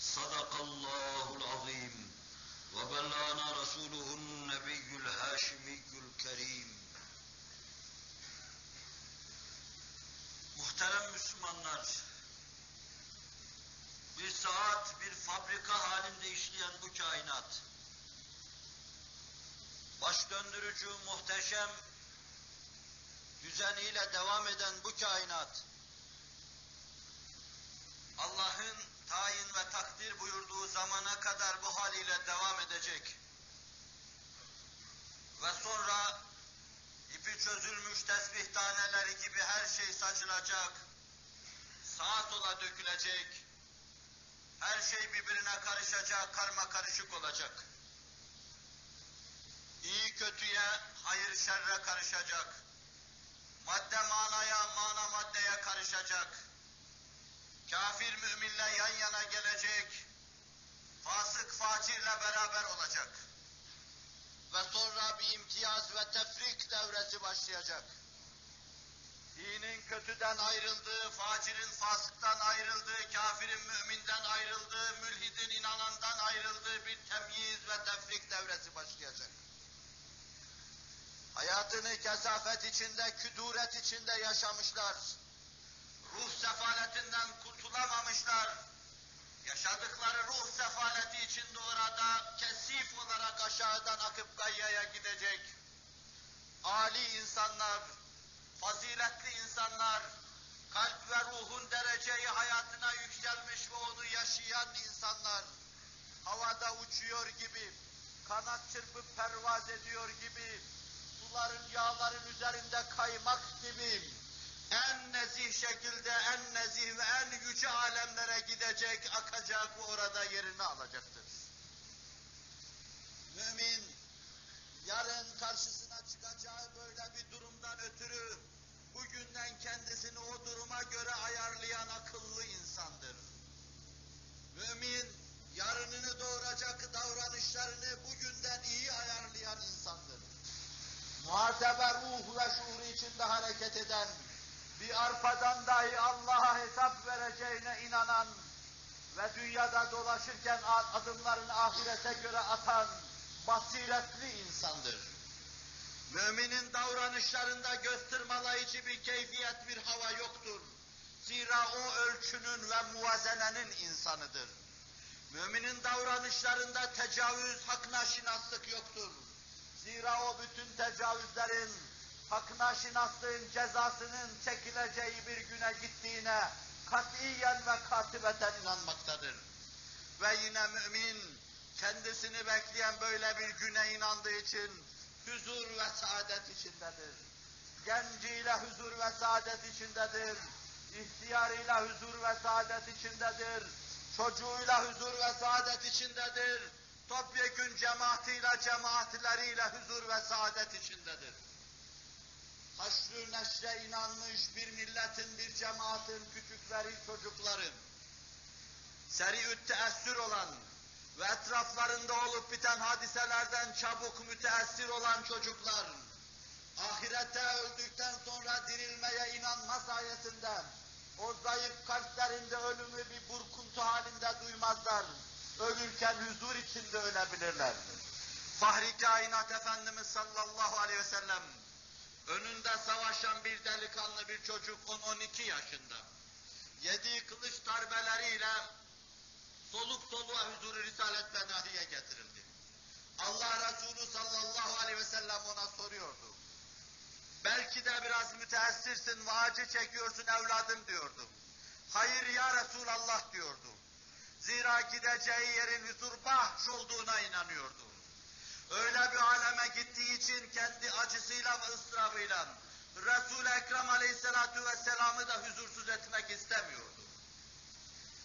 صدق الله العظيم. وبلغنا رسوله النبي الهاشمي الكريم Muhterem Müslümanlar, bir saat bir fabrika halinde işleyen bu kainat, baş döndürücü, muhteşem düzeniyle devam eden bu kainat, Allah'ın tayin ve takdir buyurduğu zamana kadar bu haliyle devam edecek. Ve sonra ipi çözülmüş tesbih taneleri gibi her şey saçılacak, saat ola dökülecek, her şey birbirine karışacak, karma karışık olacak. İyi kötüye, hayır şerre karışacak. Madde manaya, mana maddeye karışacak. Kafir müminle yan yana gelecek. Fasık facirle beraber olacak. Ve sonra bir imtiyaz ve tefrik devresi başlayacak. Dinin kötüden ayrıldığı, facirin fasıktan ayrıldığı, kafirin müminden ayrıldığı, mülhidin inanandan ayrıldığı bir temyiz ve tefrik devresi başlayacak hayatını kesafet içinde, küduret içinde yaşamışlar. Ruh sefaletinden kurtulamamışlar. Yaşadıkları ruh sefaleti içinde orada kesif olarak aşağıdan akıp gayyaya gidecek. Ali insanlar, faziletli insanlar, kalp ve ruhun dereceyi hayatına yükselmiş ve onu yaşayan insanlar, havada uçuyor gibi, kanat çırpıp pervaz ediyor gibi, suların, yağların üzerinde kaymak gibi en nezih şekilde, en nezih ve en yüce alemlere gidecek, akacak ve orada yerini alacaktır. Mümin, yarın karşısına çıkacağı böyle bir durumdan ötürü, bugünden kendisini o duruma göre ayarlayan akıllı insandır. Mümin, yarınını doğuracak davranışlarını bugünden iyi ayarlayan insandır muhatebe ruh ve şuuru içinde hareket eden, bir arpadan dahi Allah'a hesap vereceğine inanan ve dünyada dolaşırken adımlarını ahirete göre atan basiretli insandır. Müminin davranışlarında göstermalayıcı bir keyfiyet, bir hava yoktur. Zira o ölçünün ve muvazenenin insanıdır. Müminin davranışlarında tecavüz, hak naşinaslık yoktur. Zira o bütün tecavüzlerin, hak naşinaslığın cezasının çekileceği bir güne gittiğine katiyen ve katibeten inanmaktadır. Ve yine mümin kendisini bekleyen böyle bir güne inandığı için huzur ve saadet içindedir. Genciyle huzur ve saadet içindedir. İhtiyarıyla huzur ve saadet içindedir. Çocuğuyla huzur ve saadet içindedir. Topyekün cemaatiyle, cemaatleriyle huzur ve saadet içindedir. Haşrü neşre inanmış bir milletin, bir cemaatin küçükleri, çocukları, seri teessür olan, ve etraflarında olup biten hadiselerden çabuk müteessir olan çocuklar, ahirete öldükten sonra dirilmeye inanma sayesinde, o zayıf kalplerinde ölümü bir burkuntu halinde duymazlar. Ölürken huzur içinde ölebilirler. Fahri kainat Efendimiz sallallahu aleyhi ve sellem, önünde savaşan bir delikanlı bir çocuk 10-12 yaşında, yediği kılıç darbeleriyle soluk soluğa huzuru risalet ve nahiye getirildi. Allah Resulü sallallahu aleyhi ve sellem ona soruyordu. Belki de biraz müteessirsin ve acı çekiyorsun evladım diyordu. Hayır ya Resulallah diyordu. Zira gideceği yerin huzur bahş olduğuna inanıyordu. Öyle bir aleme gittiği için kendi acısıyla ve ıstırabıyla Resul-i Ekrem aleyhissalatu vesselam'ı da huzursuz etmek istemiyordu.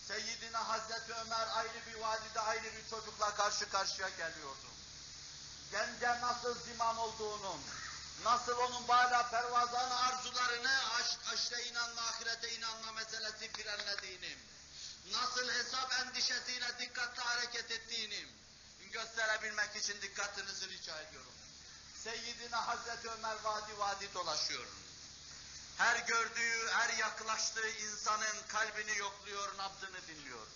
Seyyidina Hazreti Ömer ayrı bir vadide ayrı bir çocukla karşı karşıya geliyordu. Gence nasıl zimam olduğunu, nasıl onun bala pervazanı arzularını, aşk, aşre inanma, ahirete inanma meselesi frenlediğini, nasıl hesap endişesiyle dikkatli hareket ettiğini gösterebilmek için dikkatinizi rica ediyorum. Seyyidina Hazreti Ömer vadi vadi dolaşıyor her gördüğü, her yaklaştığı insanın kalbini yokluyor, nabzını dinliyor.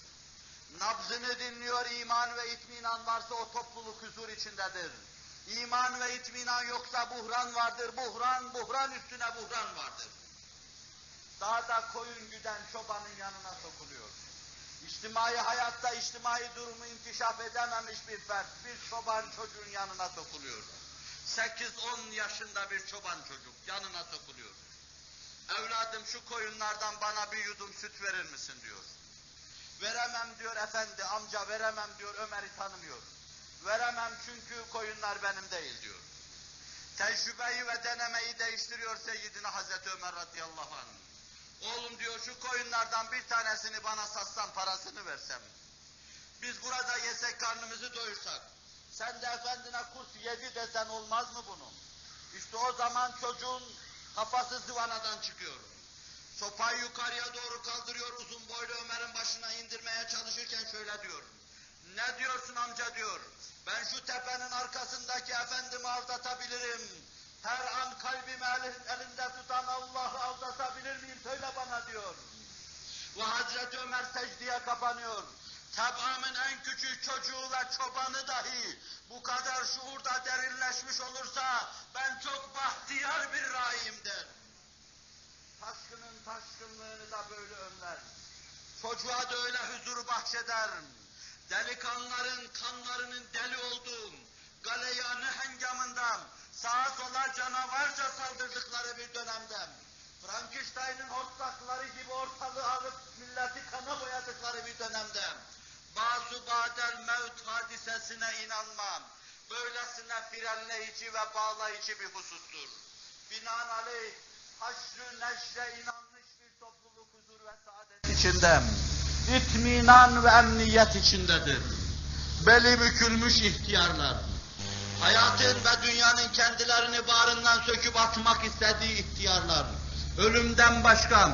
Nabzını dinliyor, iman ve itminan varsa o topluluk huzur içindedir. İman ve itminan yoksa buhran vardır, buhran, buhran üstüne buhran vardır. Dağda koyun güden çobanın yanına sokuluyor. İçtimai hayatta içtimai durumu inkişaf edememiş bir fert, bir çoban çocuğun yanına sokuluyor. 8-10 yaşında bir çoban çocuk yanına sokuluyor. Evladım şu koyunlardan bana bir yudum süt verir misin diyor. Veremem diyor efendi, amca veremem diyor, Ömer'i tanımıyor. Veremem çünkü koyunlar benim değil diyor. Tecrübeyi ve denemeyi değiştiriyor Seyyidina Hazreti Ömer radıyallahu anh. Oğlum diyor şu koyunlardan bir tanesini bana satsam parasını versem. Biz burada yesek karnımızı doyursak. Sen de efendine kurs yedi desen olmaz mı bunun? İşte o zaman çocuğun Kafası zıvanadan çıkıyor. Sopayı yukarıya doğru kaldırıyor, uzun boylu Ömer'in başına indirmeye çalışırken şöyle diyor. Ne diyorsun amca diyor. Ben şu tepenin arkasındaki efendimi aldatabilirim. Her an kalbimi elinde tutan Allah'ı aldatabilir miyim? Söyle bana diyor. Ve Hazreti Ömer secdeye kapanıyor. Tebamın en küçük çocuğu ve çobanı dahi bu kadar şuurda derinleşmiş olursa ben çok bahtiyar bir rahim der. Taşkının taşkınlığını da böyle önler. Çocuğa da öyle huzur bahşeder. Delikanların kanlarının deli olduğu, galeyanı hengamından sağa sola canavarca saldırdıkları bir dönemde, Frankenstein'ın hortlakları gibi ortalığı alıp milleti kana boyadıkları bir dönemde, Basu badel mevt hadisesine inanmam. Böylesine frenleyici ve bağlayıcı bir husustur. Binaenaleyh haşrü neşre inanmış bir topluluk huzur ve saadet içinde, itminan ve emniyet içindedir. Beli bükülmüş ihtiyarlar, hayatın ve dünyanın kendilerini bağrından söküp atmak istediği ihtiyarlar, ölümden başka,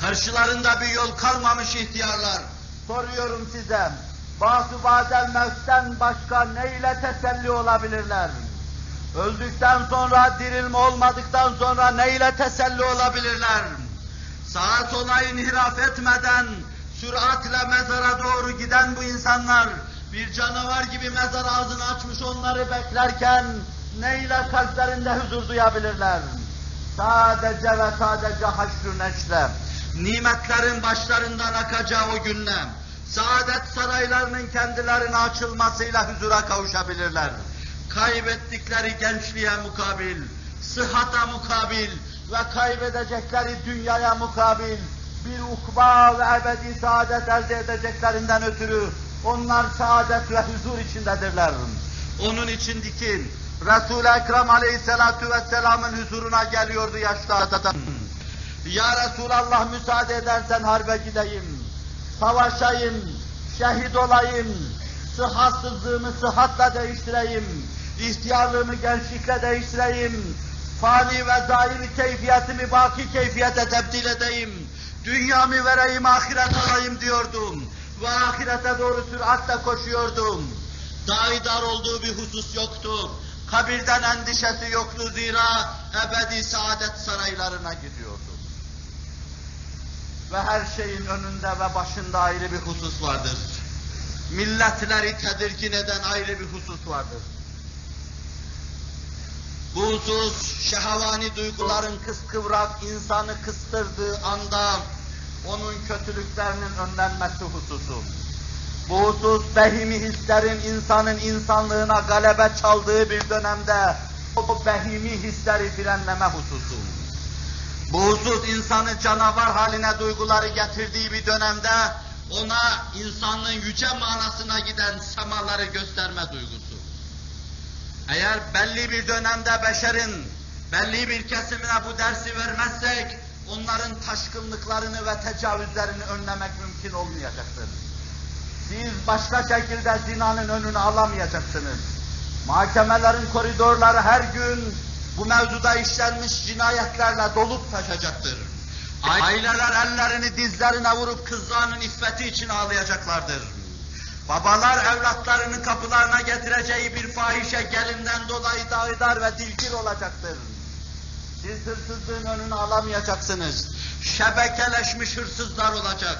karşılarında bir yol kalmamış ihtiyarlar, soruyorum size, bazı badel mevtten başka neyle teselli olabilirler? Öldükten sonra, dirilme olmadıktan sonra neyle teselli olabilirler? Sağa sola inhiraf etmeden, süratle mezara doğru giden bu insanlar, bir canavar gibi mezar ağzını açmış onları beklerken, neyle kalplerinde huzur duyabilirler? Sadece ve sadece haşr neşre, nimetlerin başlarından akacağı o günle, saadet saraylarının kendilerine açılmasıyla huzura kavuşabilirler. Kaybettikleri gençliğe mukabil, sıhhata mukabil ve kaybedecekleri dünyaya mukabil bir ukba ve ebedi saadet elde edeceklerinden ötürü onlar saadet ve huzur içindedirler. Onun için dikin, Resul-i Ekrem aleyhissalatu vesselamın huzuruna geliyordu yaşlı adam. Ya Resulallah müsaade edersen harbe gideyim, savaşayım, şehit olayım, sıhhatsızlığımı sıhhatla değiştireyim, ihtiyarlığımı gençlikle değiştireyim, fani ve zahiri keyfiyetimi baki keyfiyete tebdil edeyim, dünyamı vereyim, ahiret alayım diyordum. Ve ahirete doğru süratle koşuyordum. Daidar olduğu bir husus yoktu. Kabirden endişesi yoktu zira ebedi saadet saraylarına gidiyordu. Ve her şeyin önünde ve başında ayrı bir husus vardır. Milletleri tedirgin eden ayrı bir husus vardır. Bu husus şehavani duyguların kıskıvrak insanı kıstırdığı anda onun kötülüklerinin önlenmesi hususu. Bu husus behimi hislerin insanın insanlığına galebe çaldığı bir dönemde o behimi hisleri frenleme hususu. Bu husus insanı canavar haline duyguları getirdiği bir dönemde ona insanlığın yüce manasına giden semaları gösterme duygusu. Eğer belli bir dönemde beşerin belli bir kesimine bu dersi vermezsek onların taşkınlıklarını ve tecavüzlerini önlemek mümkün olmayacaktır. Siz başka şekilde zinanın önünü alamayacaksınız. Mahkemelerin koridorları her gün bu mevzuda işlenmiş cinayetlerle dolup taşacaktır. Aileler ellerini dizlerine vurup kızlarının iffeti için ağlayacaklardır. Babalar evlatlarının kapılarına getireceği bir fahişe gelinden dolayı dağıdar ve dilgir olacaktır. Siz hırsızlığın önünü alamayacaksınız. Şebekeleşmiş hırsızlar olacak.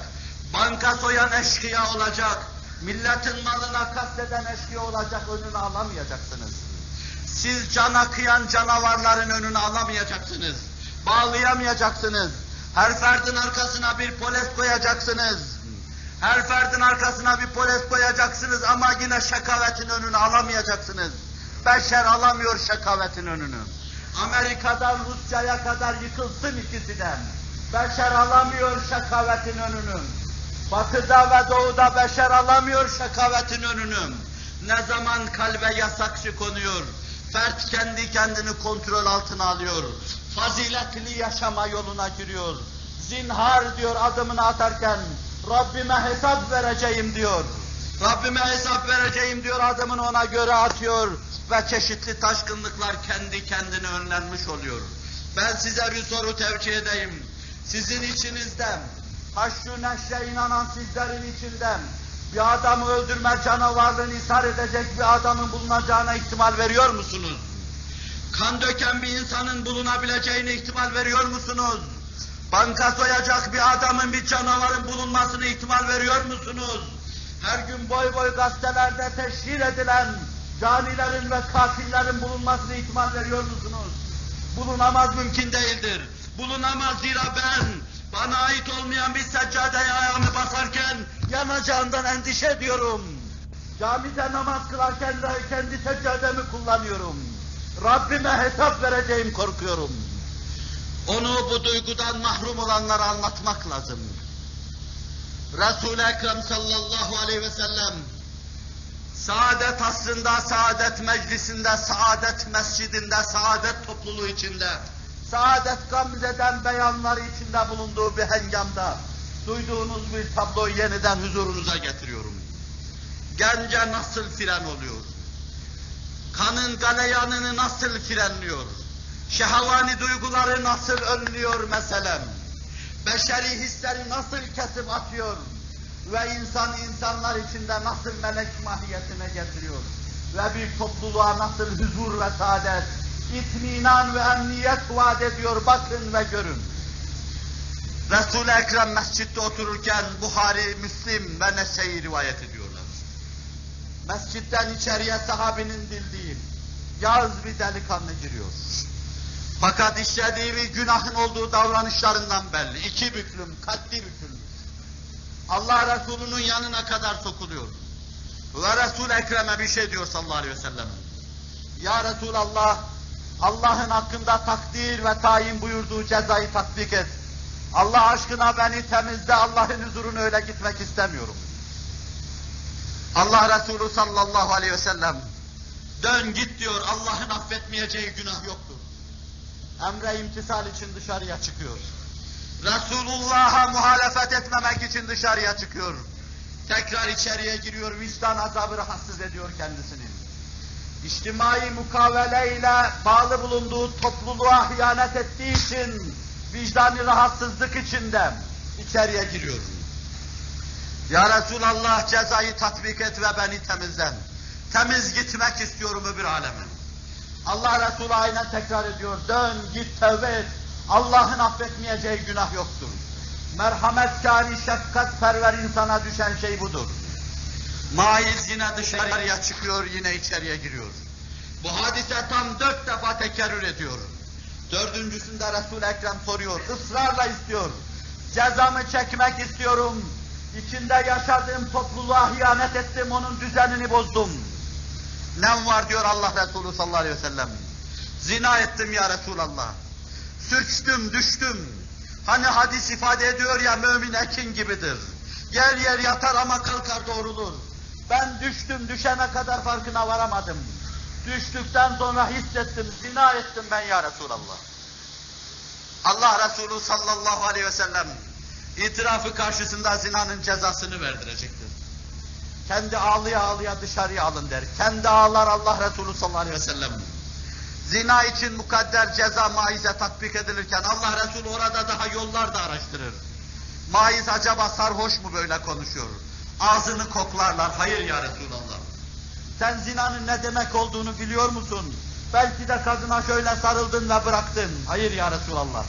Banka soyan eşkıya olacak. Milletin malına kasteden eşkıya olacak önünü alamayacaksınız. Siz cana kıyan canavarların önünü alamayacaksınız. Bağlayamayacaksınız. Her ferdin arkasına bir polis koyacaksınız. Her ferdin arkasına bir polis koyacaksınız ama yine şekavetin önünü alamayacaksınız. Beşer alamıyor şekavetin önünü. Amerika'dan Rusya'ya kadar yıkılsın ikisinden. Beşer alamıyor şakavetin önünü. Batıda ve doğuda beşer alamıyor şakavetin önünü. Ne zaman kalbe yasakçı konuyor, fert kendi kendini kontrol altına alıyor, faziletli yaşama yoluna giriyor. Zinhar diyor adımını atarken, Rabbime hesap vereceğim diyor. Rabbime hesap vereceğim diyor adımını ona göre atıyor ve çeşitli taşkınlıklar kendi kendine önlenmiş oluyor. Ben size bir soru tevcih edeyim. Sizin içinizden, haşr-ı neşre inanan sizlerin içinden bir adamı öldürme canavarlığını ishar edecek bir adamın bulunacağına ihtimal veriyor musunuz? Kan döken bir insanın bulunabileceğine ihtimal veriyor musunuz? Banka soyacak bir adamın, bir canavarın bulunmasına ihtimal veriyor musunuz? Her gün boy boy gazetelerde teşhir edilen canilerin ve katillerin bulunmasına ihtimal veriyor musunuz? Bulunamaz mümkün değildir. Bulunamaz zira ben bana ait olmayan bir seccadeye ayağımı basarken yanacağından endişe ediyorum. Camide namaz kılarken de kendi seccademi kullanıyorum. Rabbime hesap vereceğim korkuyorum. Onu bu duygudan mahrum olanlara anlatmak lazım. Resul-i Ekrem sallallahu aleyhi ve sellem saadet asrında, saadet meclisinde, saadet mescidinde, saadet topluluğu içinde, saadet gamzeden beyanları içinde bulunduğu bir hengamda duyduğunuz bir tabloyu yeniden huzurunuza getiriyorum. Gence nasıl fren oluyor? Kanın galeyanını nasıl frenliyor? Şehavani duyguları nasıl önlüyor meselem? Beşeri hisleri nasıl kesip atıyor? Ve insan insanlar içinde nasıl melek mahiyetine getiriyor? Ve bir topluluğa nasıl huzur ve saadet, itminan ve emniyet vaat ediyor bakın ve görün. Resul-i Ekrem mescitte otururken Buhari, Müslim ve Nese'yi rivayet ediyorlar. Mescitten içeriye sahabinin bildiği yaz bir delikanlı giriyor. Fakat işlediği günahın olduğu davranışlarından belli. İki büklüm, katli bükülmüş. Allah Resulü'nün yanına kadar sokuluyor. Ve Resul-i Ekrem'e bir şey diyor sallallahu aleyhi ve sellem. Ya Resulallah, Allah'ın hakkında takdir ve tayin buyurduğu cezayı tatbik et. Allah aşkına beni temizle, Allah'ın huzuruna öyle gitmek istemiyorum. Allah Resulü sallallahu aleyhi ve sellem, dön git diyor, Allah'ın affetmeyeceği günah yoktur. Emre imtisal için dışarıya çıkıyor. Resulullah'a muhalefet etmemek için dışarıya çıkıyor. Tekrar içeriye giriyor, vicdan azabı rahatsız ediyor kendisini. İçtimai mukaveleyle bağlı bulunduğu topluluğa hıyanet ettiği için vicdani rahatsızlık içinde içeriye giriyor. Ya Resulallah cezayı tatbik et ve beni temizlen. Temiz gitmek istiyorum öbür aleme. Allah Resulü aynen tekrar ediyor. Dön git tövbe et. Allah'ın affetmeyeceği günah yoktur. Merhametkâri, şefkatperver insana düşen şey budur. Maiz yine dışarıya çıkıyor, yine içeriye giriyor. Bu hadise tam dört defa tekerrür ediyor. Dördüncüsünde Resul-i Ekrem soruyor, ısrarla istiyor. Cezamı çekmek istiyorum. İçinde yaşadığım topluluğa hıyanet ettim, onun düzenini bozdum. Ne var diyor Allah Resulü sallallahu aleyhi ve sellem. Zina ettim ya Resulallah. Sürçtüm, düştüm. Hani hadis ifade ediyor ya mümin ekin gibidir. Yer yer yatar ama kalkar doğrulur. Ben düştüm, düşene kadar farkına varamadım. Düştükten sonra hissettim, zina ettim ben ya Resulallah. Allah Resulü sallallahu aleyhi ve sellem itirafı karşısında zinanın cezasını verdirecektir. Kendi ağlıya ağlıya dışarıya alın der. Kendi ağlar Allah Resulü sallallahu aleyhi ve sellem. Zina için mukadder ceza maize tatbik edilirken Allah Resulü orada daha yollar da araştırır. Maiz acaba sarhoş mu böyle konuşuyor? Ağzını koklarlar. Hayır ya Resulallah. Sen zinanın ne demek olduğunu biliyor musun? Belki de kadına şöyle sarıldın ve bıraktın. Hayır ya Resulallah.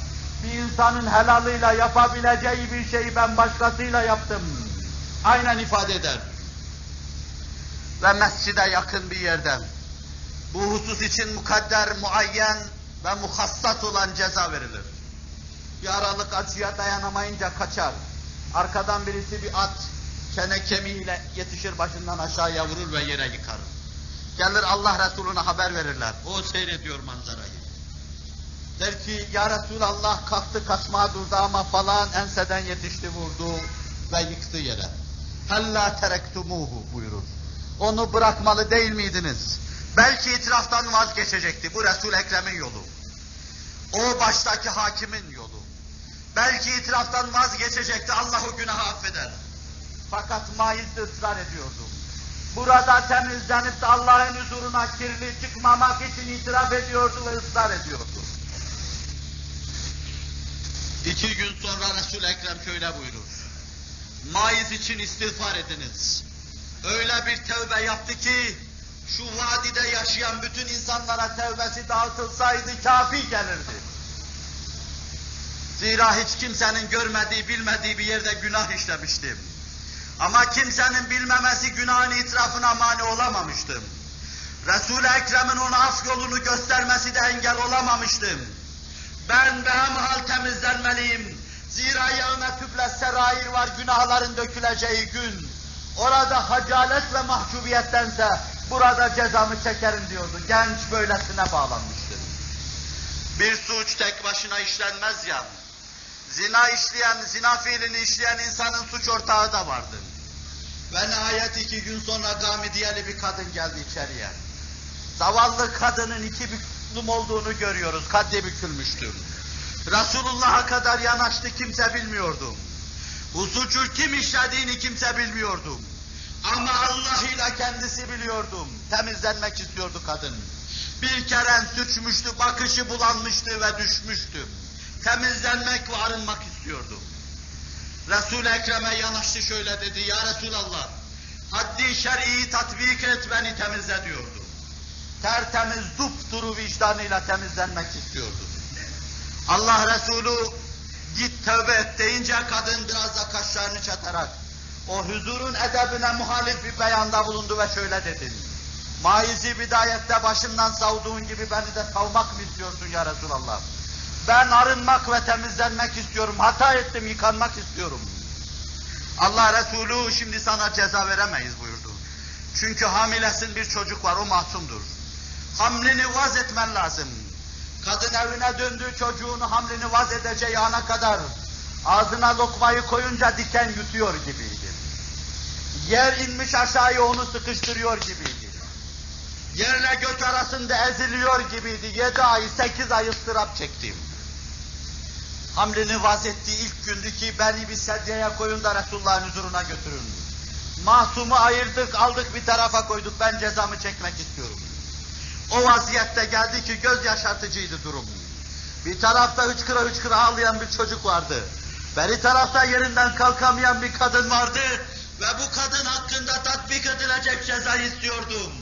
Bir insanın helalıyla yapabileceği bir şeyi ben başkasıyla yaptım. Aynen ifade eder. Ve mescide yakın bir yerden bu husus için mukadder, muayyen ve muhassat olan ceza verilir. Bir aralık acıya dayanamayınca kaçar. Arkadan birisi bir at, çene kemiğiyle yetişir başından aşağıya vurur ve yere yıkar. Gelir Allah Resulüne haber verirler. O seyrediyor manzarayı. Der ki ya Resulallah kalktı kaçmaya durdu ama falan enseden yetişti vurdu ve yıktı yere. Hella terektumuhu buyurur. Onu bırakmalı değil miydiniz? Belki itiraftan vazgeçecekti. Bu Resul Ekrem'in yolu. O baştaki hakimin yolu. Belki itiraftan vazgeçecekti. Allah o günahı affeder. Fakat maiz ısrar ediyordu. Burada temizlenip de Allah'ın huzuruna kirli çıkmamak için itiraf ediyordu ve ısrar ediyordu. İki gün sonra Resul Ekrem şöyle buyurur. Maiz için istiğfar ediniz. Öyle bir tövbe yaptı ki şu vadide yaşayan bütün insanlara tevbesi dağıtılsaydı kafi gelirdi. Zira hiç kimsenin görmediği, bilmediği bir yerde günah işlemiştim. Ama kimsenin bilmemesi günahın itirafına mani olamamıştım. Resul-i Ekrem'in ona af yolunu göstermesi de engel olamamıştım. Ben behemhal temizlenmeliyim. Zira yevme tüble serair var günahların döküleceği gün. Orada hacalet ve mahcubiyettense burada cezamı çekerim diyordu. Genç böylesine bağlanmıştı. Bir suç tek başına işlenmez ya. Zina işleyen, zina fiilini işleyen insanın suç ortağı da vardı. Ve nihayet iki gün sonra Gamidiyeli bir kadın geldi içeriye. Zavallı kadının iki büklüm olduğunu görüyoruz. Kaddi bükülmüştü. Resulullah'a kadar yanaştı kimse bilmiyordu. Bu suçu kim işlediğini kimse bilmiyordu. Ama Allah ile kendisi biliyordum. Temizlenmek istiyordu kadın. Bir kere sürçmüştü, bakışı bulanmıştı ve düşmüştü. Temizlenmek ve arınmak istiyordu. Resul-i Ekrem'e yanaştı şöyle dedi, Ya Resulallah, haddi şer'i tatbik et beni temizle diyordu. Tertemiz dupduru vicdanıyla temizlenmek istiyordu. Allah Resulü git tövbe et deyince kadın biraz da kaşlarını çatarak o huzurun edebine muhalif bir beyanda bulundu ve şöyle dedi. Maizi bidayette başından savduğun gibi beni de savmak mı istiyorsun ya Resulallah? Ben arınmak ve temizlenmek istiyorum, hata ettim, yıkanmak istiyorum. Allah Resulü şimdi sana ceza veremeyiz buyurdu. Çünkü hamilesin bir çocuk var, o masumdur. Hamlini vaz etmen lazım. Kadın evine döndü, çocuğunu hamlini vaz edeceği ana kadar ağzına lokmayı koyunca diken yutuyor gibiydi. Yer inmiş aşağıya onu sıkıştırıyor gibiydi. Yerle gök arasında eziliyor gibiydi. Yedi ay, sekiz ay ıstırap çektim. Hamlini vaz ettiği ilk gündü ki beni bir sedyeye koyun da Resulullah'ın huzuruna götürün. Mahsumu ayırdık, aldık bir tarafa koyduk, ben cezamı çekmek istiyorum. O vaziyette geldi ki göz yaşartıcıydı durum. Bir tarafta hıçkıra hıçkıra ağlayan bir çocuk vardı. Beri tarafta yerinden kalkamayan bir kadın vardı ve bu kadın hakkında tatbik edilecek cezayı istiyordum.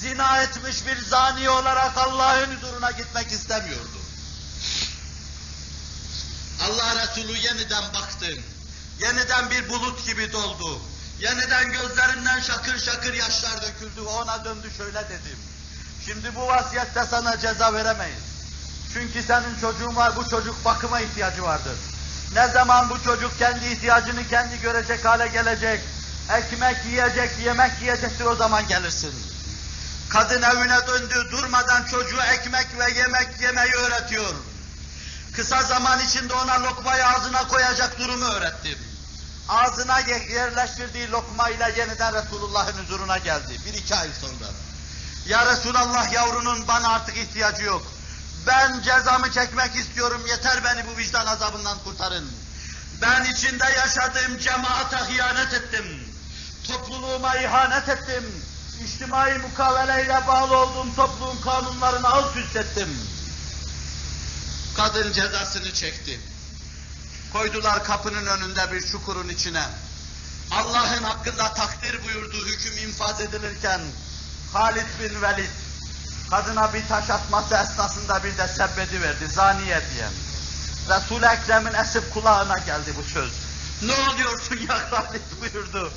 Zina etmiş bir zani olarak Allah'ın huzuruna gitmek istemiyordum. Allah Resulü yeniden baktı. Yeniden bir bulut gibi doldu. Yeniden gözlerinden şakır şakır yaşlar döküldü ona döndü şöyle dedim. Şimdi bu vasiyette sana ceza veremeyiz. Çünkü senin çocuğun var, bu çocuk bakıma ihtiyacı vardır. Ne zaman bu çocuk kendi ihtiyacını kendi görecek hale gelecek, ekmek yiyecek, yemek yiyecektir o zaman gelirsin. Kadın evine döndü, durmadan çocuğu ekmek ve yemek yemeyi öğretiyor. Kısa zaman içinde ona lokmayı ağzına koyacak durumu öğrettim. Ağzına yerleştirdiği lokmayla yeniden Resulullah'ın huzuruna geldi, bir iki ay sonra. Ya Resulallah yavrunun bana artık ihtiyacı yok. Ben cezamı çekmek istiyorum, yeter beni bu vicdan azabından kurtarın. Ben içinde yaşadığım cemaate hıyanet ettim. Topluluğuma ihanet ettim. İçtimai mukaveleyle bağlı olduğum topluluğun kanunlarını alt üst ettim. Kadın cezasını çekti. Koydular kapının önünde bir çukurun içine. Allah'ın hakkında takdir buyurdu hüküm infaz edilirken Halid bin Velid kadına bir taş atması esnasında bir de sebbedi verdi zaniye diyen. Resul-i Ekrem'in esip kulağına geldi bu söz. Ne oluyorsun ya Halid buyurdu.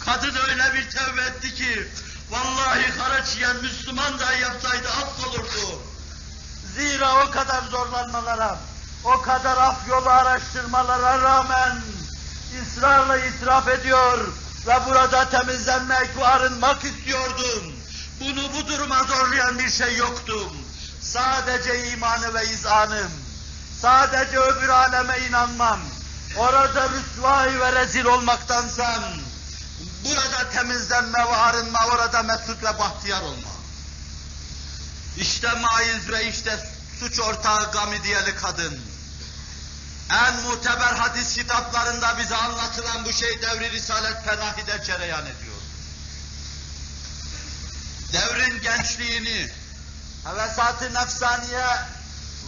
Kadın öyle bir tevbe etti ki vallahi haraç yiyen Müslüman da yapsaydı affolurdu. Zira o kadar zorlanmalara, o kadar af yolu araştırmalara rağmen ısrarla itiraf ediyor ve burada temizlenmek ve arınmak istiyordum. Bunu bu duruma zorlayan bir şey yoktu. Sadece imanı ve izanım. Sadece öbür aleme inanmam. Orada rüsvay ve rezil olmaktansa burada temizlenme ve arınma, orada mesut ve bahtiyar olma. İşte maiz ve işte suç ortağı Gamidiyeli kadın. En muteber hadis kitaplarında bize anlatılan bu şey devri Risalet Fenahi'de cereyan ediyor. Devrin gençliğini, hevesat-ı nefsaniye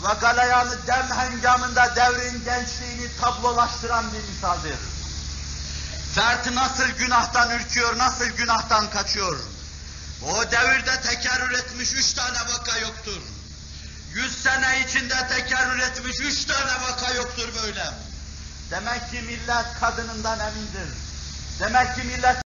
ve galayanı dem hengamında devrin gençliğini tablolaştıran bir misaldir. Fert nasıl günahtan ürküyor, nasıl günahtan kaçıyor. O devirde tekerrür etmiş üç tane vaka yoktur. Yüz sene içinde tekerrür etmiş üç tane vaka yoktur böyle. Demek ki millet kadınından emindir. Demek ki millet